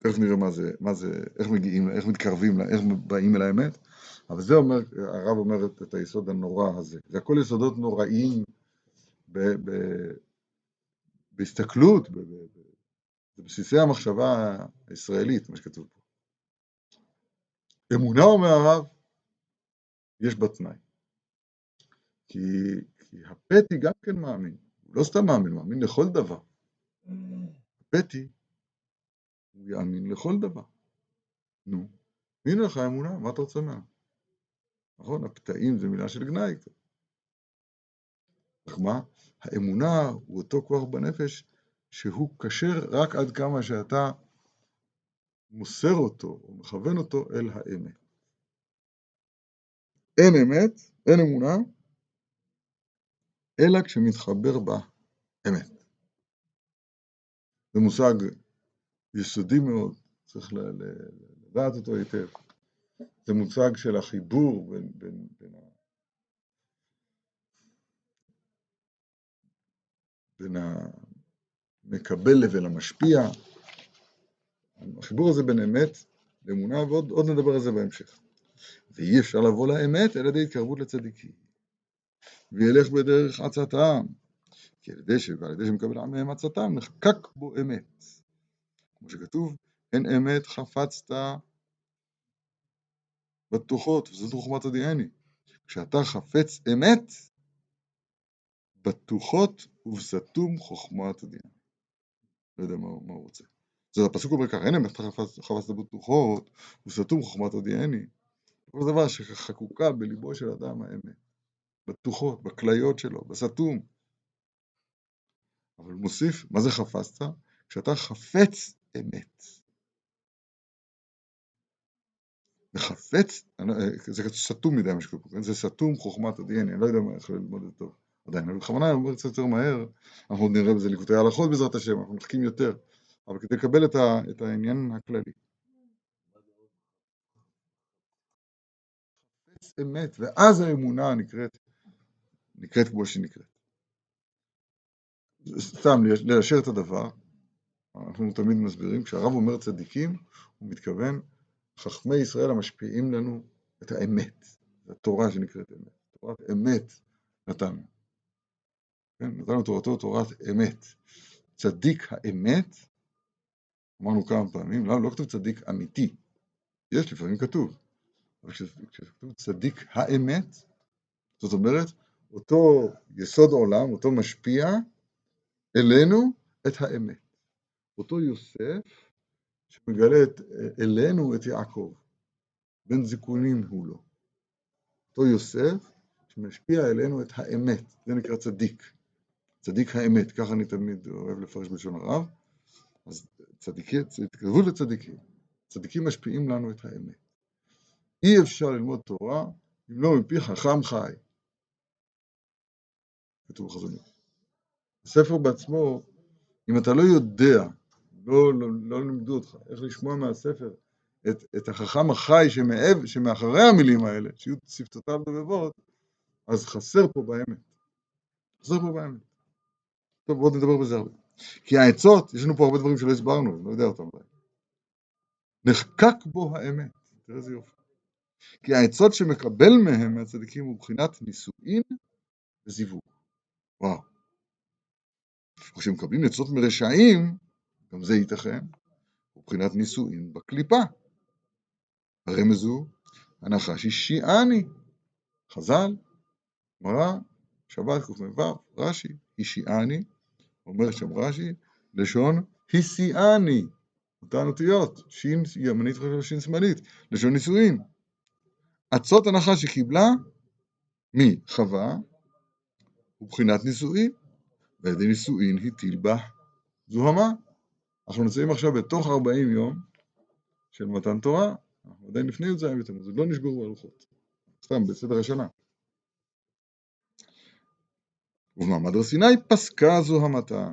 תכף נראה מה זה, מה זה, איך מגיעים, איך מתקרבים, איך באים אל האמת, אבל זה אומר, הרב אומר את היסוד הנורא הזה. זה הכל יסודות נוראים ב, ב, בהסתכלות, בבסיסי המחשבה הישראלית, מה שכתוב פה. אמונה, אומר הרב, יש בה תנאי. כי, כי הפתי גם כן מאמין, הוא לא סתם מאמין, הוא מאמין לכל דבר. הפתי, הוא יאמין לכל דבר. נו, הנה לך אמונה, מה אתה רוצה מה? נכון, הפתאים זה מילה של גנאי. אך מה? האמונה הוא אותו כוח בנפש שהוא כשר רק עד כמה שאתה מוסר אותו או מכוון אותו אל האמת. אין אמת, אין אמונה, אלא כשמתחבר בה אמת. זה מושג יסודי מאוד, צריך לדעת אותו היטב. זה מושג של החיבור בין, בין, בין, בין המקבל לבין המשפיע. החיבור הזה בין אמת לאמונה, ועוד נדבר על זה בהמשך. ואי אפשר לבוא לאמת על ידי התקרבות לצדיקים. וילך בדרך עצתם, כי על ידי ועל ידי שמקבל עם מהם עצתם, נחקק בו אמת. כמו שכתוב, אין אמת חפצת בטוחות, וזאת חוכמת הדיאני. כשאתה חפץ אמת, בטוחות ובסתום חוכמת הדין. לא יודע מה, מה הוא רוצה. זה הפסוק אומר ככה, אין אמת חפשת בטוחות ובסתום חוכמת הודיעני. כל דבר שחקוקה בליבו של אדם האמת. בטוחות, בכליות שלו, בסתום. אבל מוסיף, מה זה חפשת? כשאתה חפץ אמת. וחפץ, לא, זה סתום מדי מה שקורה פה, זה סתום חוכמת ה-DNA, אני לא יודע איך ללמוד את זה טוב. עדיין, אבל בכוונה אני אומר קצת יותר מהר, אנחנו עוד נראה בזה ליקוטי הלכות בעזרת השם, אנחנו מחכים יותר, אבל כדי לקבל את, ה, את העניין הכללי. אמת, ואז האמונה נקראת, נקראת כמו שהיא נקראת. סתם ליישר את הדבר, אנחנו תמיד מסבירים, כשהרב אומר צדיקים, הוא מתכוון חכמי ישראל המשפיעים לנו את האמת, התורה שנקראת אמת, תורת אמת נתנו. כן? נתנו תורתו תורת אמת. צדיק האמת, אמרנו כמה פעמים, לא, לא כתוב צדיק אמיתי, יש לפעמים כתוב, אבל כשכתוב צדיק האמת, זאת אומרת, אותו יסוד עולם, אותו משפיע אלינו את האמת. אותו יוסף שמגלה את, אלינו את יעקב, בן זיכונים הוא לו. אותו יוסף שמשפיע אלינו את האמת, זה נקרא צדיק. צדיק האמת, ככה אני תמיד אוהב לפרש בלשון הרב. אז צדיקים, תכתבו לצדיקים, צדיקים משפיעים לנו את האמת. אי אפשר ללמוד תורה אם לא מפי חכם חי. כתוב בחזון. הספר בעצמו, אם אתה לא יודע, לא, לא, לא לימדו אותך איך לשמוע מהספר את, את החכם החי שמעב, שמאחורי המילים האלה, שיהיו שפתותיו דובבות, אז חסר פה באמת. חסר פה באמת. טוב, בואו נדבר בזה הרבה. כי העצות, יש לנו פה הרבה דברים שלא הסברנו, אני לא יודע אותם. נחקק בו האמת, תראה איזה יופי. כי העצות שמקבל מהם מהצדיקים הוא בחינת נישואין וזיווג. וואו. כשמקבלים עצות מרשעים, גם זה ייתכן, הוא בחינת נישואין בקליפה. הרמז הוא, הנחש השיעני. חז"ל, גמרא, שבת קמ"ו, רש"י, השיעני, אומר שם רש"י, לשון הסיעני, אותן אותיות, שין ימנית ושין שמאלית, לשון נישואין. עצות הנחש שקיבלה מחווה, ובחינת נישואין, ועל ידי נישואין הטיל בה זוהמה. אנחנו נמצאים עכשיו בתוך 40 יום של מתן תורה, אנחנו עדיין לפני י"ז בתמוז, לא נשברו הלוחות, סתם בסדר השנה. ובמעמד הר סיני פסקה זוהמתה,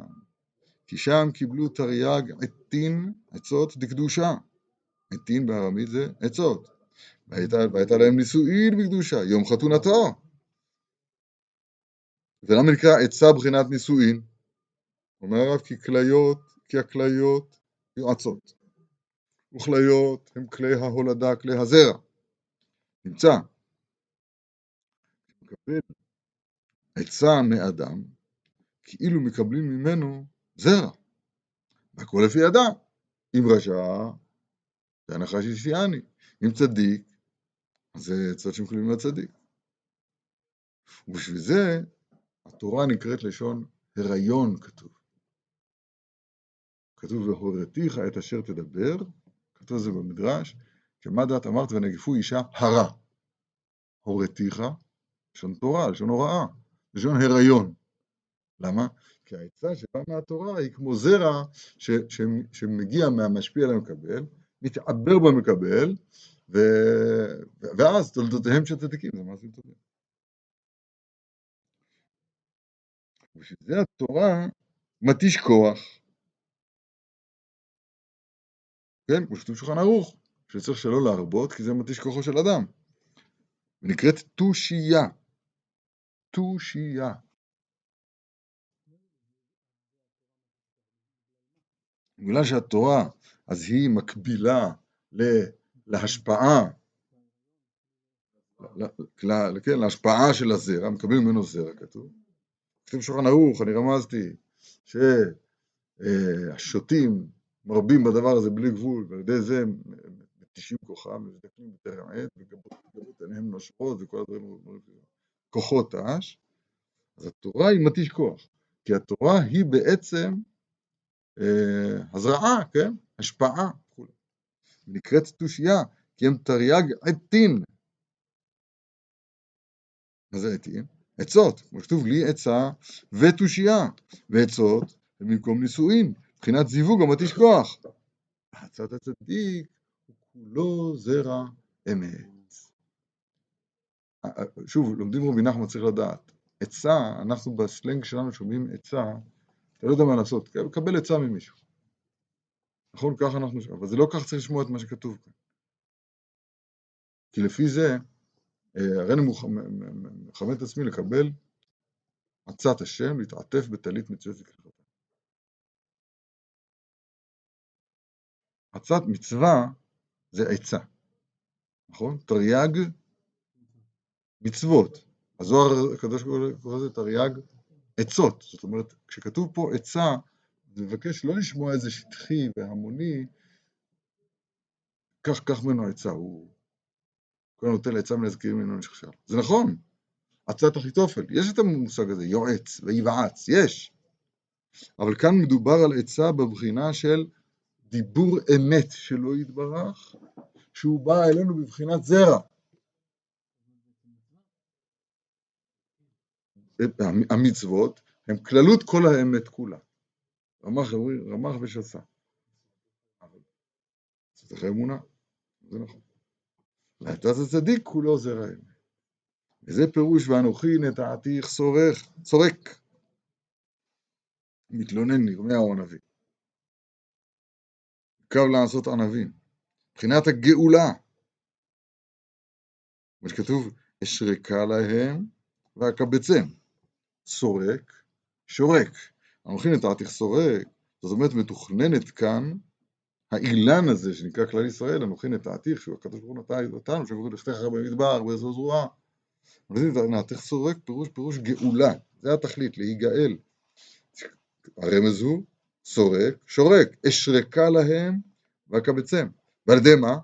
כי שם קיבלו תרי"ג עטין, עצות דקדושה. עטין בארמית זה עצות. והייתה להם נישואין בקדושה, יום חתונתו. ולמה נקרא עצה בחינת נישואין? אומר הרב כי כליות, כי הכליות יועצות. וכליות הם כלי ההולדה, כלי הזרע. נמצא. מקבל עצה מאדם, כאילו מקבלים ממנו זרע. והכל לפי אדם. אם רשע, זה הנחה של שיאני. אם צדיק, אז זה עצות שמקבלים מהצדיק. ובשביל זה התורה נקראת לשון הריון כתוב. כתוב והורתיך את אשר תדבר, כתוב זה במדרש, שמה דעת אמרת ונגפו אישה הרע. הורתיך, לשון תורה, לשון הוראה, לשון הריון. למה? כי העצה שבאה מהתורה היא כמו זרע ש, ש, שמגיע מהמשפיע למקבל, מתעבר במקבל, ו, ואז תולדותיהם של צדיקים זה מעשים טובים. בשביל זה התורה מתיש כוח. כן, כמו שכתוב שולחן ערוך, שצריך שלא להרבות, כי זה מתיש כוחו של אדם. ונקראת תושייה. תושייה. בגלל שהתורה, אז היא מקבילה להשפעה, כן, להשפעה של הזרע, מקבלים ממנו זרע, כתוב. כתוב שולחן ערוך, אני רמזתי, שהשותים מרבים בדבר הזה בלי גבול, ועל ידי זה הם מתישים כוחם, מזדקנים בטרם עת, וגבות עיניהם נושרות, וכל הדברים אומרים, כוחות ת"ש, אז התורה היא מתיש כוח, כי התורה היא בעצם אה, הזרעה, כן? השפעה, נקראת תושייה, כי הם תרי"ג עטין. מה זה עטין? עצות, כמו שכתוב לי עצה ותושייה, ועצות הם במקום נישואין, מבחינת זיווג המתיש כוח. עצת הצדיק הוא כולו זרע אמת. שוב, לומדים רבי נחמן צריך לדעת, עצה, אנחנו בסלנג שלנו שומעים עצה, אתה לא יודע מה לעשות, קבל עצה ממישהו. נכון? ככה אנחנו, אבל זה לא כך צריך לשמוע את מה שכתוב כאן. כי לפי זה, אה, הרי אני מכוון את עצמי לקבל עצת השם, להתעטף בטלית מצוות וכחתה. עצת מצווה זה עצה, נכון? תרי"ג מצוות. הזוהר הקדוש קורא לזה תרי"ג עצות. זאת אומרת, כשכתוב פה עצה, זה מבקש לא לשמוע איזה שטחי והמוני, כך, כך ממנו עצה, הוא כהן נותן לעצה מנזכירים ממנו נשכשל. זה נכון, עצת אחיתופל, יש את המושג הזה, יועץ ויבעץ, יש. אבל כאן מדובר על עצה בבחינה של דיבור אמת שלא יתברך, שהוא בא אלינו בבחינת זרע. המצוות הם כללות כל האמת כולה. רמח, רמח ושסה. צריך אמונה, זה נכון. ועצת הצדיק כולו זרע אמת. וזה פירוש ואנוכי נטעתיך סורך, צורק. מתלונן נרמיה הוא הנביא. קו לעשות ענבים. מבחינת הגאולה. כמו שכתוב, אשרקה להם ואקבצם. סורק, שורק. אנוכי נטעתיך סורק, זאת אומרת מתוכננת כאן האילן הזה שנקרא כלל ישראל, אנוכי נטעתיך, שהוא הקדוש ברוך הוא נטע אותנו, שהוא לכתך במדבר, באיזו זרועה. נטעתיך סורק, פירוש פירוש גאולה, זה התכלית, להיגאל. הרמז הוא סורק, שורק, אשרקה להם ואקבצם. ועל ידי מה?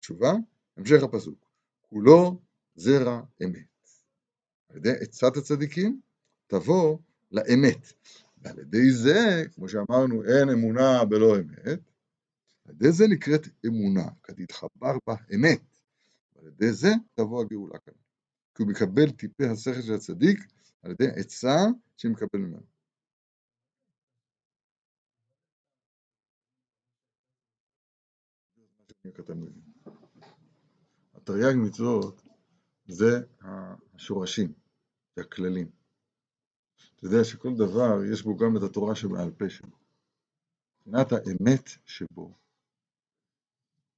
תשובה, המשך הפסוק. כולו זרע אמת. על ידי עצת הצדיקים תבוא לאמת. ועל ידי זה, כמו שאמרנו, אין אמונה בלא אמת, על ידי זה נקראת אמונה, כתתחבר בה אמת. ועל ידי זה תבוא הגאולה כאן. כי הוא מקבל טיפי השכל של הצדיק על ידי עצה שמקבל ממנו. התרי"ג מצוות זה השורשים, זה הכללים. אתה יודע שכל דבר יש בו גם את התורה שבעל פה שלו. מבחינת האמת שבו,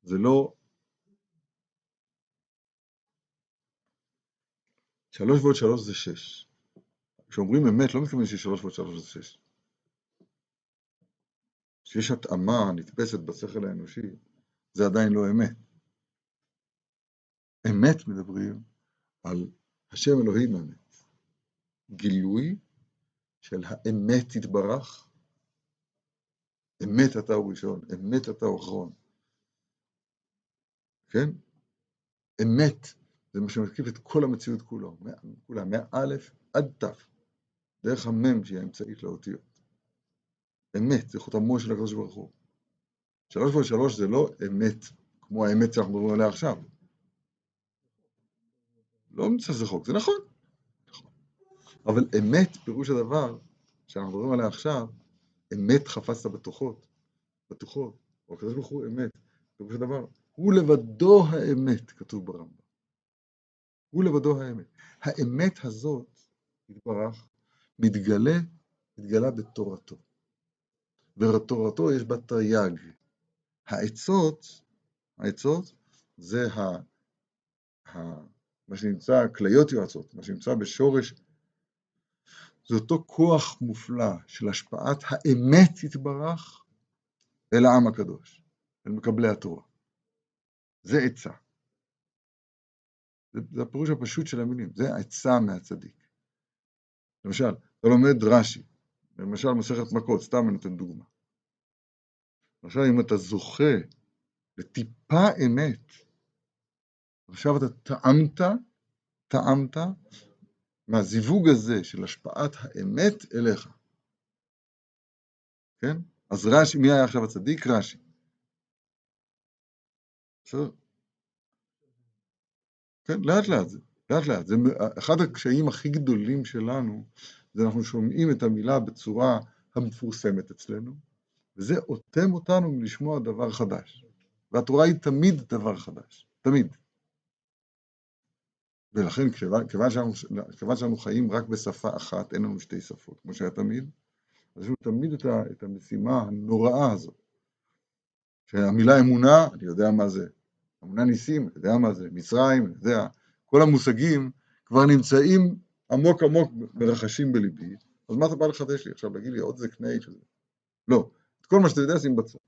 זה לא... שלוש ועוד שלוש זה שש. כשאומרים אמת, לא מתכוונים ששלוש ועוד שלוש זה שש. כשיש התאמה נתפסת בשכל האנושי, זה עדיין לא אמת. אמת מדברים על השם אלוהים אמת. גילוי של האמת יתברך, אמת אתה הוא ראשון, אמת אתה הוא אחרון, כן? אמת זה מה שמקיף את כל המציאות כולו, כולה, מאלף עד תו, דרך המם שהיא האמצעית לאותיות. אמת, זה חותמו של הקדוש ברוך הוא. שלוש ועוד שלוש זה לא אמת, כמו האמת שאנחנו מדברים עליה עכשיו. לא מצא שזה חוק, זה נכון. אבל אמת, פירוש הדבר, שאנחנו מדברים עליה עכשיו, אמת חפשת בטוחות, בטוחות, או הקדוש ברוך הוא אמת, פירוש הדבר, הוא לבדו האמת, כתוב ברמב"ם. הוא לבדו האמת. האמת הזאת, יתברך, מתגלה, מתגלה בתורתו. ובתורתו יש בה תרי"ג. העצות, העצות זה ה, ה, מה שנמצא, כליות יועצות, מה שנמצא בשורש זה אותו כוח מופלא של השפעת האמת יתברך אל העם הקדוש, אל מקבלי התורה. זה עצה. זה, זה הפירוש הפשוט של המילים, זה עצה מהצדיק. למשל, אתה לומד רש"י, למשל מסכת מכות, סתם אני נותן דוגמה. עכשיו אם אתה זוכה לטיפה אמת, עכשיו אתה טעמת, טעמת מהזיווג הזה של השפעת האמת אליך. כן? אז רש"י, מי היה עכשיו הצדיק? רש"י. בסדר? כן, לאט לאט זה, לאט לאט. זה אחד הקשיים הכי גדולים שלנו, זה אנחנו שומעים את המילה בצורה המפורסמת אצלנו, וזה אוטם אותנו מלשמוע דבר חדש. והתורה היא תמיד דבר חדש, תמיד. ולכן כיוון שאנחנו, כיוון שאנחנו חיים רק בשפה אחת, אין לנו שתי שפות, כמו שהיה תמיד, אז יש לנו תמיד את, ה, את המשימה הנוראה הזאת. שהמילה אמונה, אני יודע מה זה. אמונה ניסים, אני יודע מה זה. מצרים, אני יודע. כל המושגים כבר נמצאים עמוק עמוק מרחשים בליבי, אז מה אתה בא לחדש לי עכשיו, להגיד לי עוד זה קנה שזה? לא. את כל מה שאתה יודע שים בצד.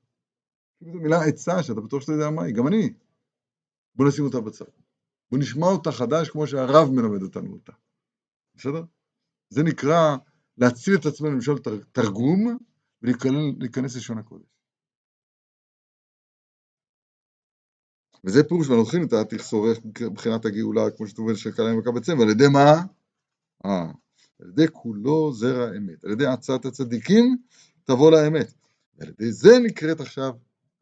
זו מילה עצה שאתה בטוח שאתה יודע מה היא, גם אני. בוא נשים אותה בצד. בוא נשמע אותה חדש כמו שהרב מלמד אותנו אותה. בסדר? זה נקרא להציל את עצמנו למשל תרגום ולהיכנס לשון הקודש. וזה פירוש ואנוכי נתתי שורף מבחינת הגאולה, כמו שטובל של קלעים וקבצם, ועל ידי מה? אה, על ידי כולו זרע אמת, על ידי עצת הצדיקים תבוא לאמת. ועל ידי זה נקראת עכשיו,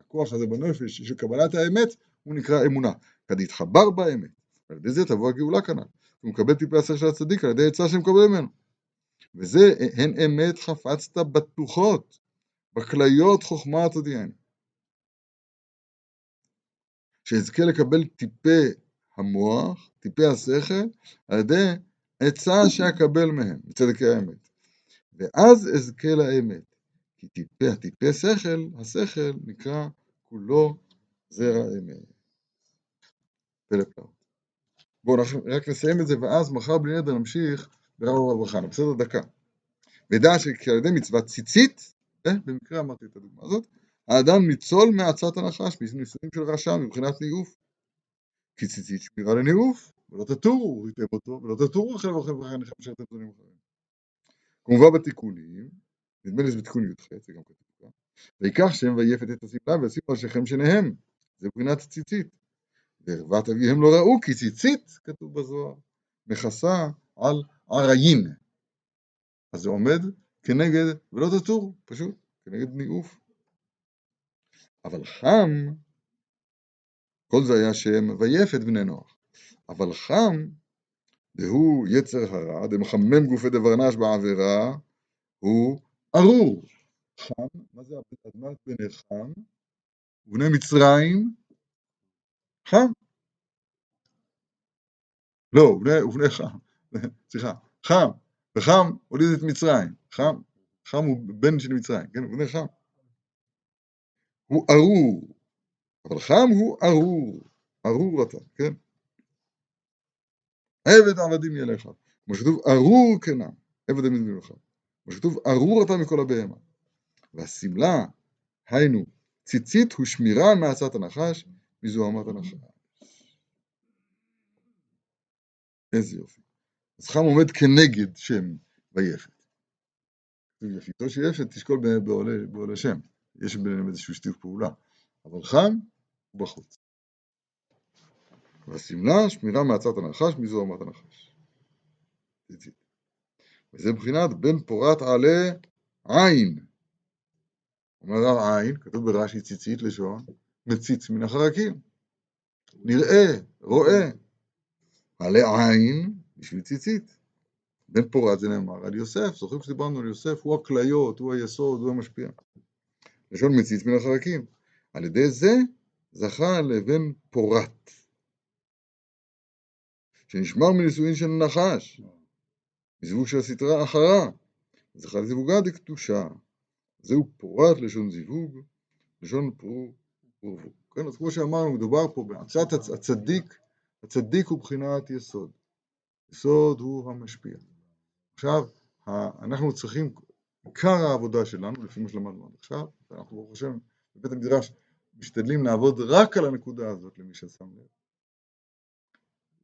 הכוח הזה בנפש של קבלת האמת, הוא נקרא אמונה. כד יתחבר באמת, על ידי זה תבוא הגאולה כנ"ל. הוא מקבל טיפי השכל של הצדיק על ידי עצה שמקבל ממנו. וזה הן אמת חפצת בטוחות, בכליות חוכמה תודיעני. שאזכה לקבל טיפי המוח, טיפי השכל, על ידי עצה שאקבל מהם, בצדקי האמת. ואז אזכה לאמת. כי טיפי, טיפי שכל, השכל נקרא כולו זרע אמת. פלא פלאות. בואו רק נסיים את זה, ואז מחר בלי נדר נמשיך ברב אברהם חנה. בסדר? דקה. ודע שכעל ידי מצוות ציצית, אה, במקרה אמרתי את הדוגמה הזאת, האדם ניצול מעצת הנחש, מניסויים של רשע, מבחינת ניאוף. כי ציצית שמירה לניאוף, ולא תטורו, ייתן אותו, ולא תטורו אחרי וכן וכן וכן אשר אתם זונים אחרים. כמובן בתיקונים, נדמה לי שזה בתיקון י"ח, זה גם כתוב כאן, ויקח שם ויפת את השמלה וישימו על שכם שניהם, זה מבחינת ציצית. וערוות אביהם לא ראו כי ציצית, כתוב בזוהר, מכסה על עריין. אז זה עומד כנגד, ולא תטור, פשוט, כנגד ניאוף. אבל חם, כל זה היה שם ויפת בני נוח. אבל חם, דהוא יצר הרע, דמחמם גופי דברנש בעבירה, הוא ארור. חם, מה זה אדמת בני חם? ובני מצרים, חם. לא, ובני, חם, סליחה, חם, וחם הוליד את מצרים, חם, חם הוא בן של מצרים, כן, ובני חם. הוא ארור, אבל חם הוא ארור, ארור אתה, כן? עבד עבדים ילך, כמו שכתוב ארור כנם, עבד עבדים ילך, כמו שכתוב ארור אתה מכל הבהמה. והשמלה, היינו, ציצית הוא שמירה מעצת הנחש, מזוהמת הנחש. איזה יופי. אז חם עומד כנגד שם ויפת. יפיתו של יפת תשקול בעולה שם. יש ביניהם איזשהו שיתוף פעולה. אבל חם הוא בחוץ. והשמלה, שמירה מעצת הנחש, מזוהמת הנחש. וזה מבחינת בן פורת עלה עין. אומר הרב עין, כתוב ברש"י ציצית לשון, מציץ מן החרקים. נראה, רואה. עלה עין בשביל ציצית. בן פורת זה נאמר על יוסף, זוכרים שדיברנו על יוסף, הוא הכליות, הוא היסוד, הוא המשפיע. לשון מציץ מן החרקים. על ידי זה זכה לבן פורת, שנשמר מנישואין של נחש, מזיווג של הסטרה אחרה, זכה לזיווגה דקדושה. זהו פורת לשון זיווג, לשון פרו. כן, אז כמו שאמרנו, מדובר פה בעצת הצדיק, הצדיק הוא בחינת יסוד. יסוד הוא המשפיע. עכשיו, אנחנו צריכים, עיקר העבודה שלנו, לפי מה שלמדנו עד עכשיו, ואנחנו ברוך השם בבית המדרש משתדלים לעבוד רק על הנקודה הזאת למי ששם לב.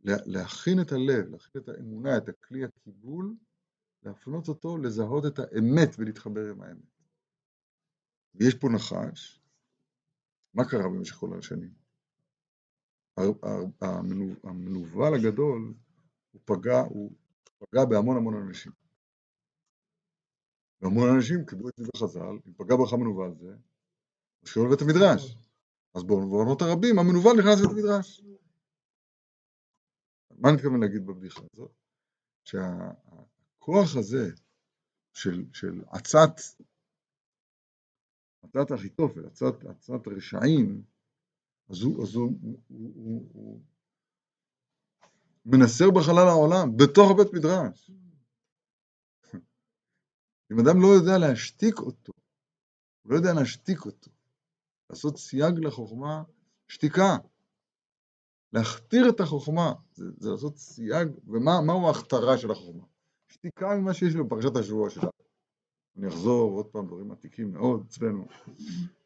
להכין את הלב, להכין את האמונה, את הכלי הקיבול, להפנות אותו לזהות את האמת ולהתחבר עם האמת. ויש פה נחש, מה קרה במשך כל השנים? המנוול הגדול, הוא פגע, הוא פגע בהמון המון אנשים. והמון אנשים קיבלו את דברי חז"ל, אם פגע בך מנוול זה, שיעור לבית המדרש. אז בעונות הרבים המנוול נכנס לבית המדרש. מה אני מתכוון להגיד בבדיחה הזאת? שהכוח הזה של, של עצת, עצת אחיתופל, עצת, עצת רשעים, אז הוא, אז הוא, הוא, הוא, הוא מנסר בחלל העולם, בתוך הבית מדרש. אם אדם לא יודע להשתיק אותו, הוא לא יודע להשתיק אותו, לעשות סייג לחוכמה, שתיקה. להכתיר את החוכמה, זה, זה לעשות סייג, ומהו ההכתרה של החוכמה? שתיקה ממה שיש בפרשת השבוע שלנו. אני אחזור עוד פעם דברים עתיקים מאוד אצלנו.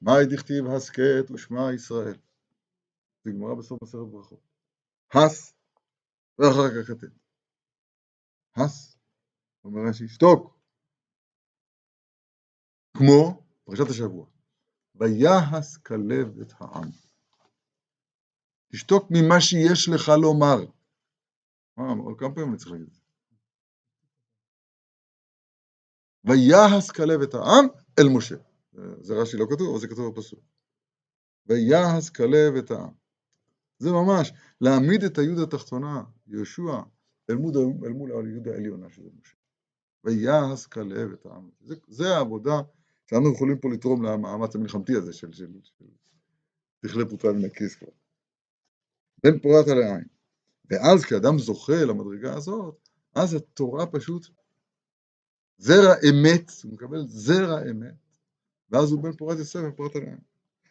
מאי דכתיב הסכת ושמע ישראל. זה גמרא בסוף מסכת ברכות. הס, ואחר כך כתב. הס, אומר רש"י, שתוק. כמו פרשת השבוע. ויהס כלב את העם. תשתוק ממה שיש לך לומר. מה, עוד כמה פעמים אני צריך להגיד את זה? ויהס כלב את העם אל משה. זה רש"י לא כתוב, אבל זה כתוב בפסוק. ויהס כלב את העם. זה ממש להעמיד את היוד התחתונה, יהושע, אל מול, אל מול היוד העליונה שזה משה. ויהס כלב את העם. זה, זה העבודה שאנחנו יכולים פה לתרום למאמץ המלחמתי הזה של, של, תכלה פרוטה מן הכיס כבר. בן פורת על העין. ואז כשאדם זוכה למדרגה הזאת, אז התורה פשוט זרע אמת, הוא מקבל זרע אמת, ואז הוא בן פורת יוסף ופורת עיניים.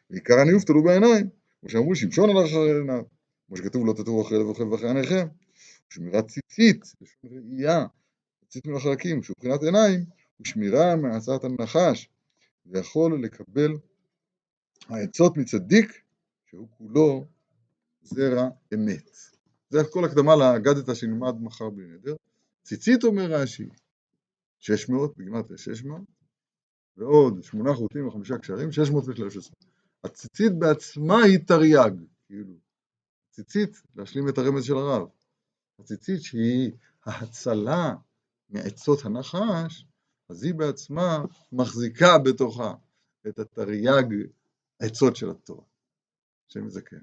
ועיקר הניאוף תלו בעיניים, כמו שאמרו שמשון על אחרי עיניו, כמו שכתוב לא תטורו אחרי לבוכם ואחרי עיניכם, ושמירת ציצית, לשון ראייה, ציצית מן החלקים, שהוא מבחינת עיניים, ושמירה מעצת הנחש, ויכול לקבל העצות מצדיק, שהוא כולו זרע אמת. זה כל הקדמה לאגדתא שנלמד מחר בלי נדר. ציצית אומר רש"י, 600 בגימטריה 600, ועוד שמונה חוטים וחמישה קשרים, 600 ו-13. הציצית בעצמה היא תרי"ג, כאילו, ציצית, להשלים את הרמז של הרב. הציצית שהיא ההצלה מעצות הנחש, אז היא בעצמה מחזיקה בתוכה את התרי"ג עצות של התורה. השם יזכן.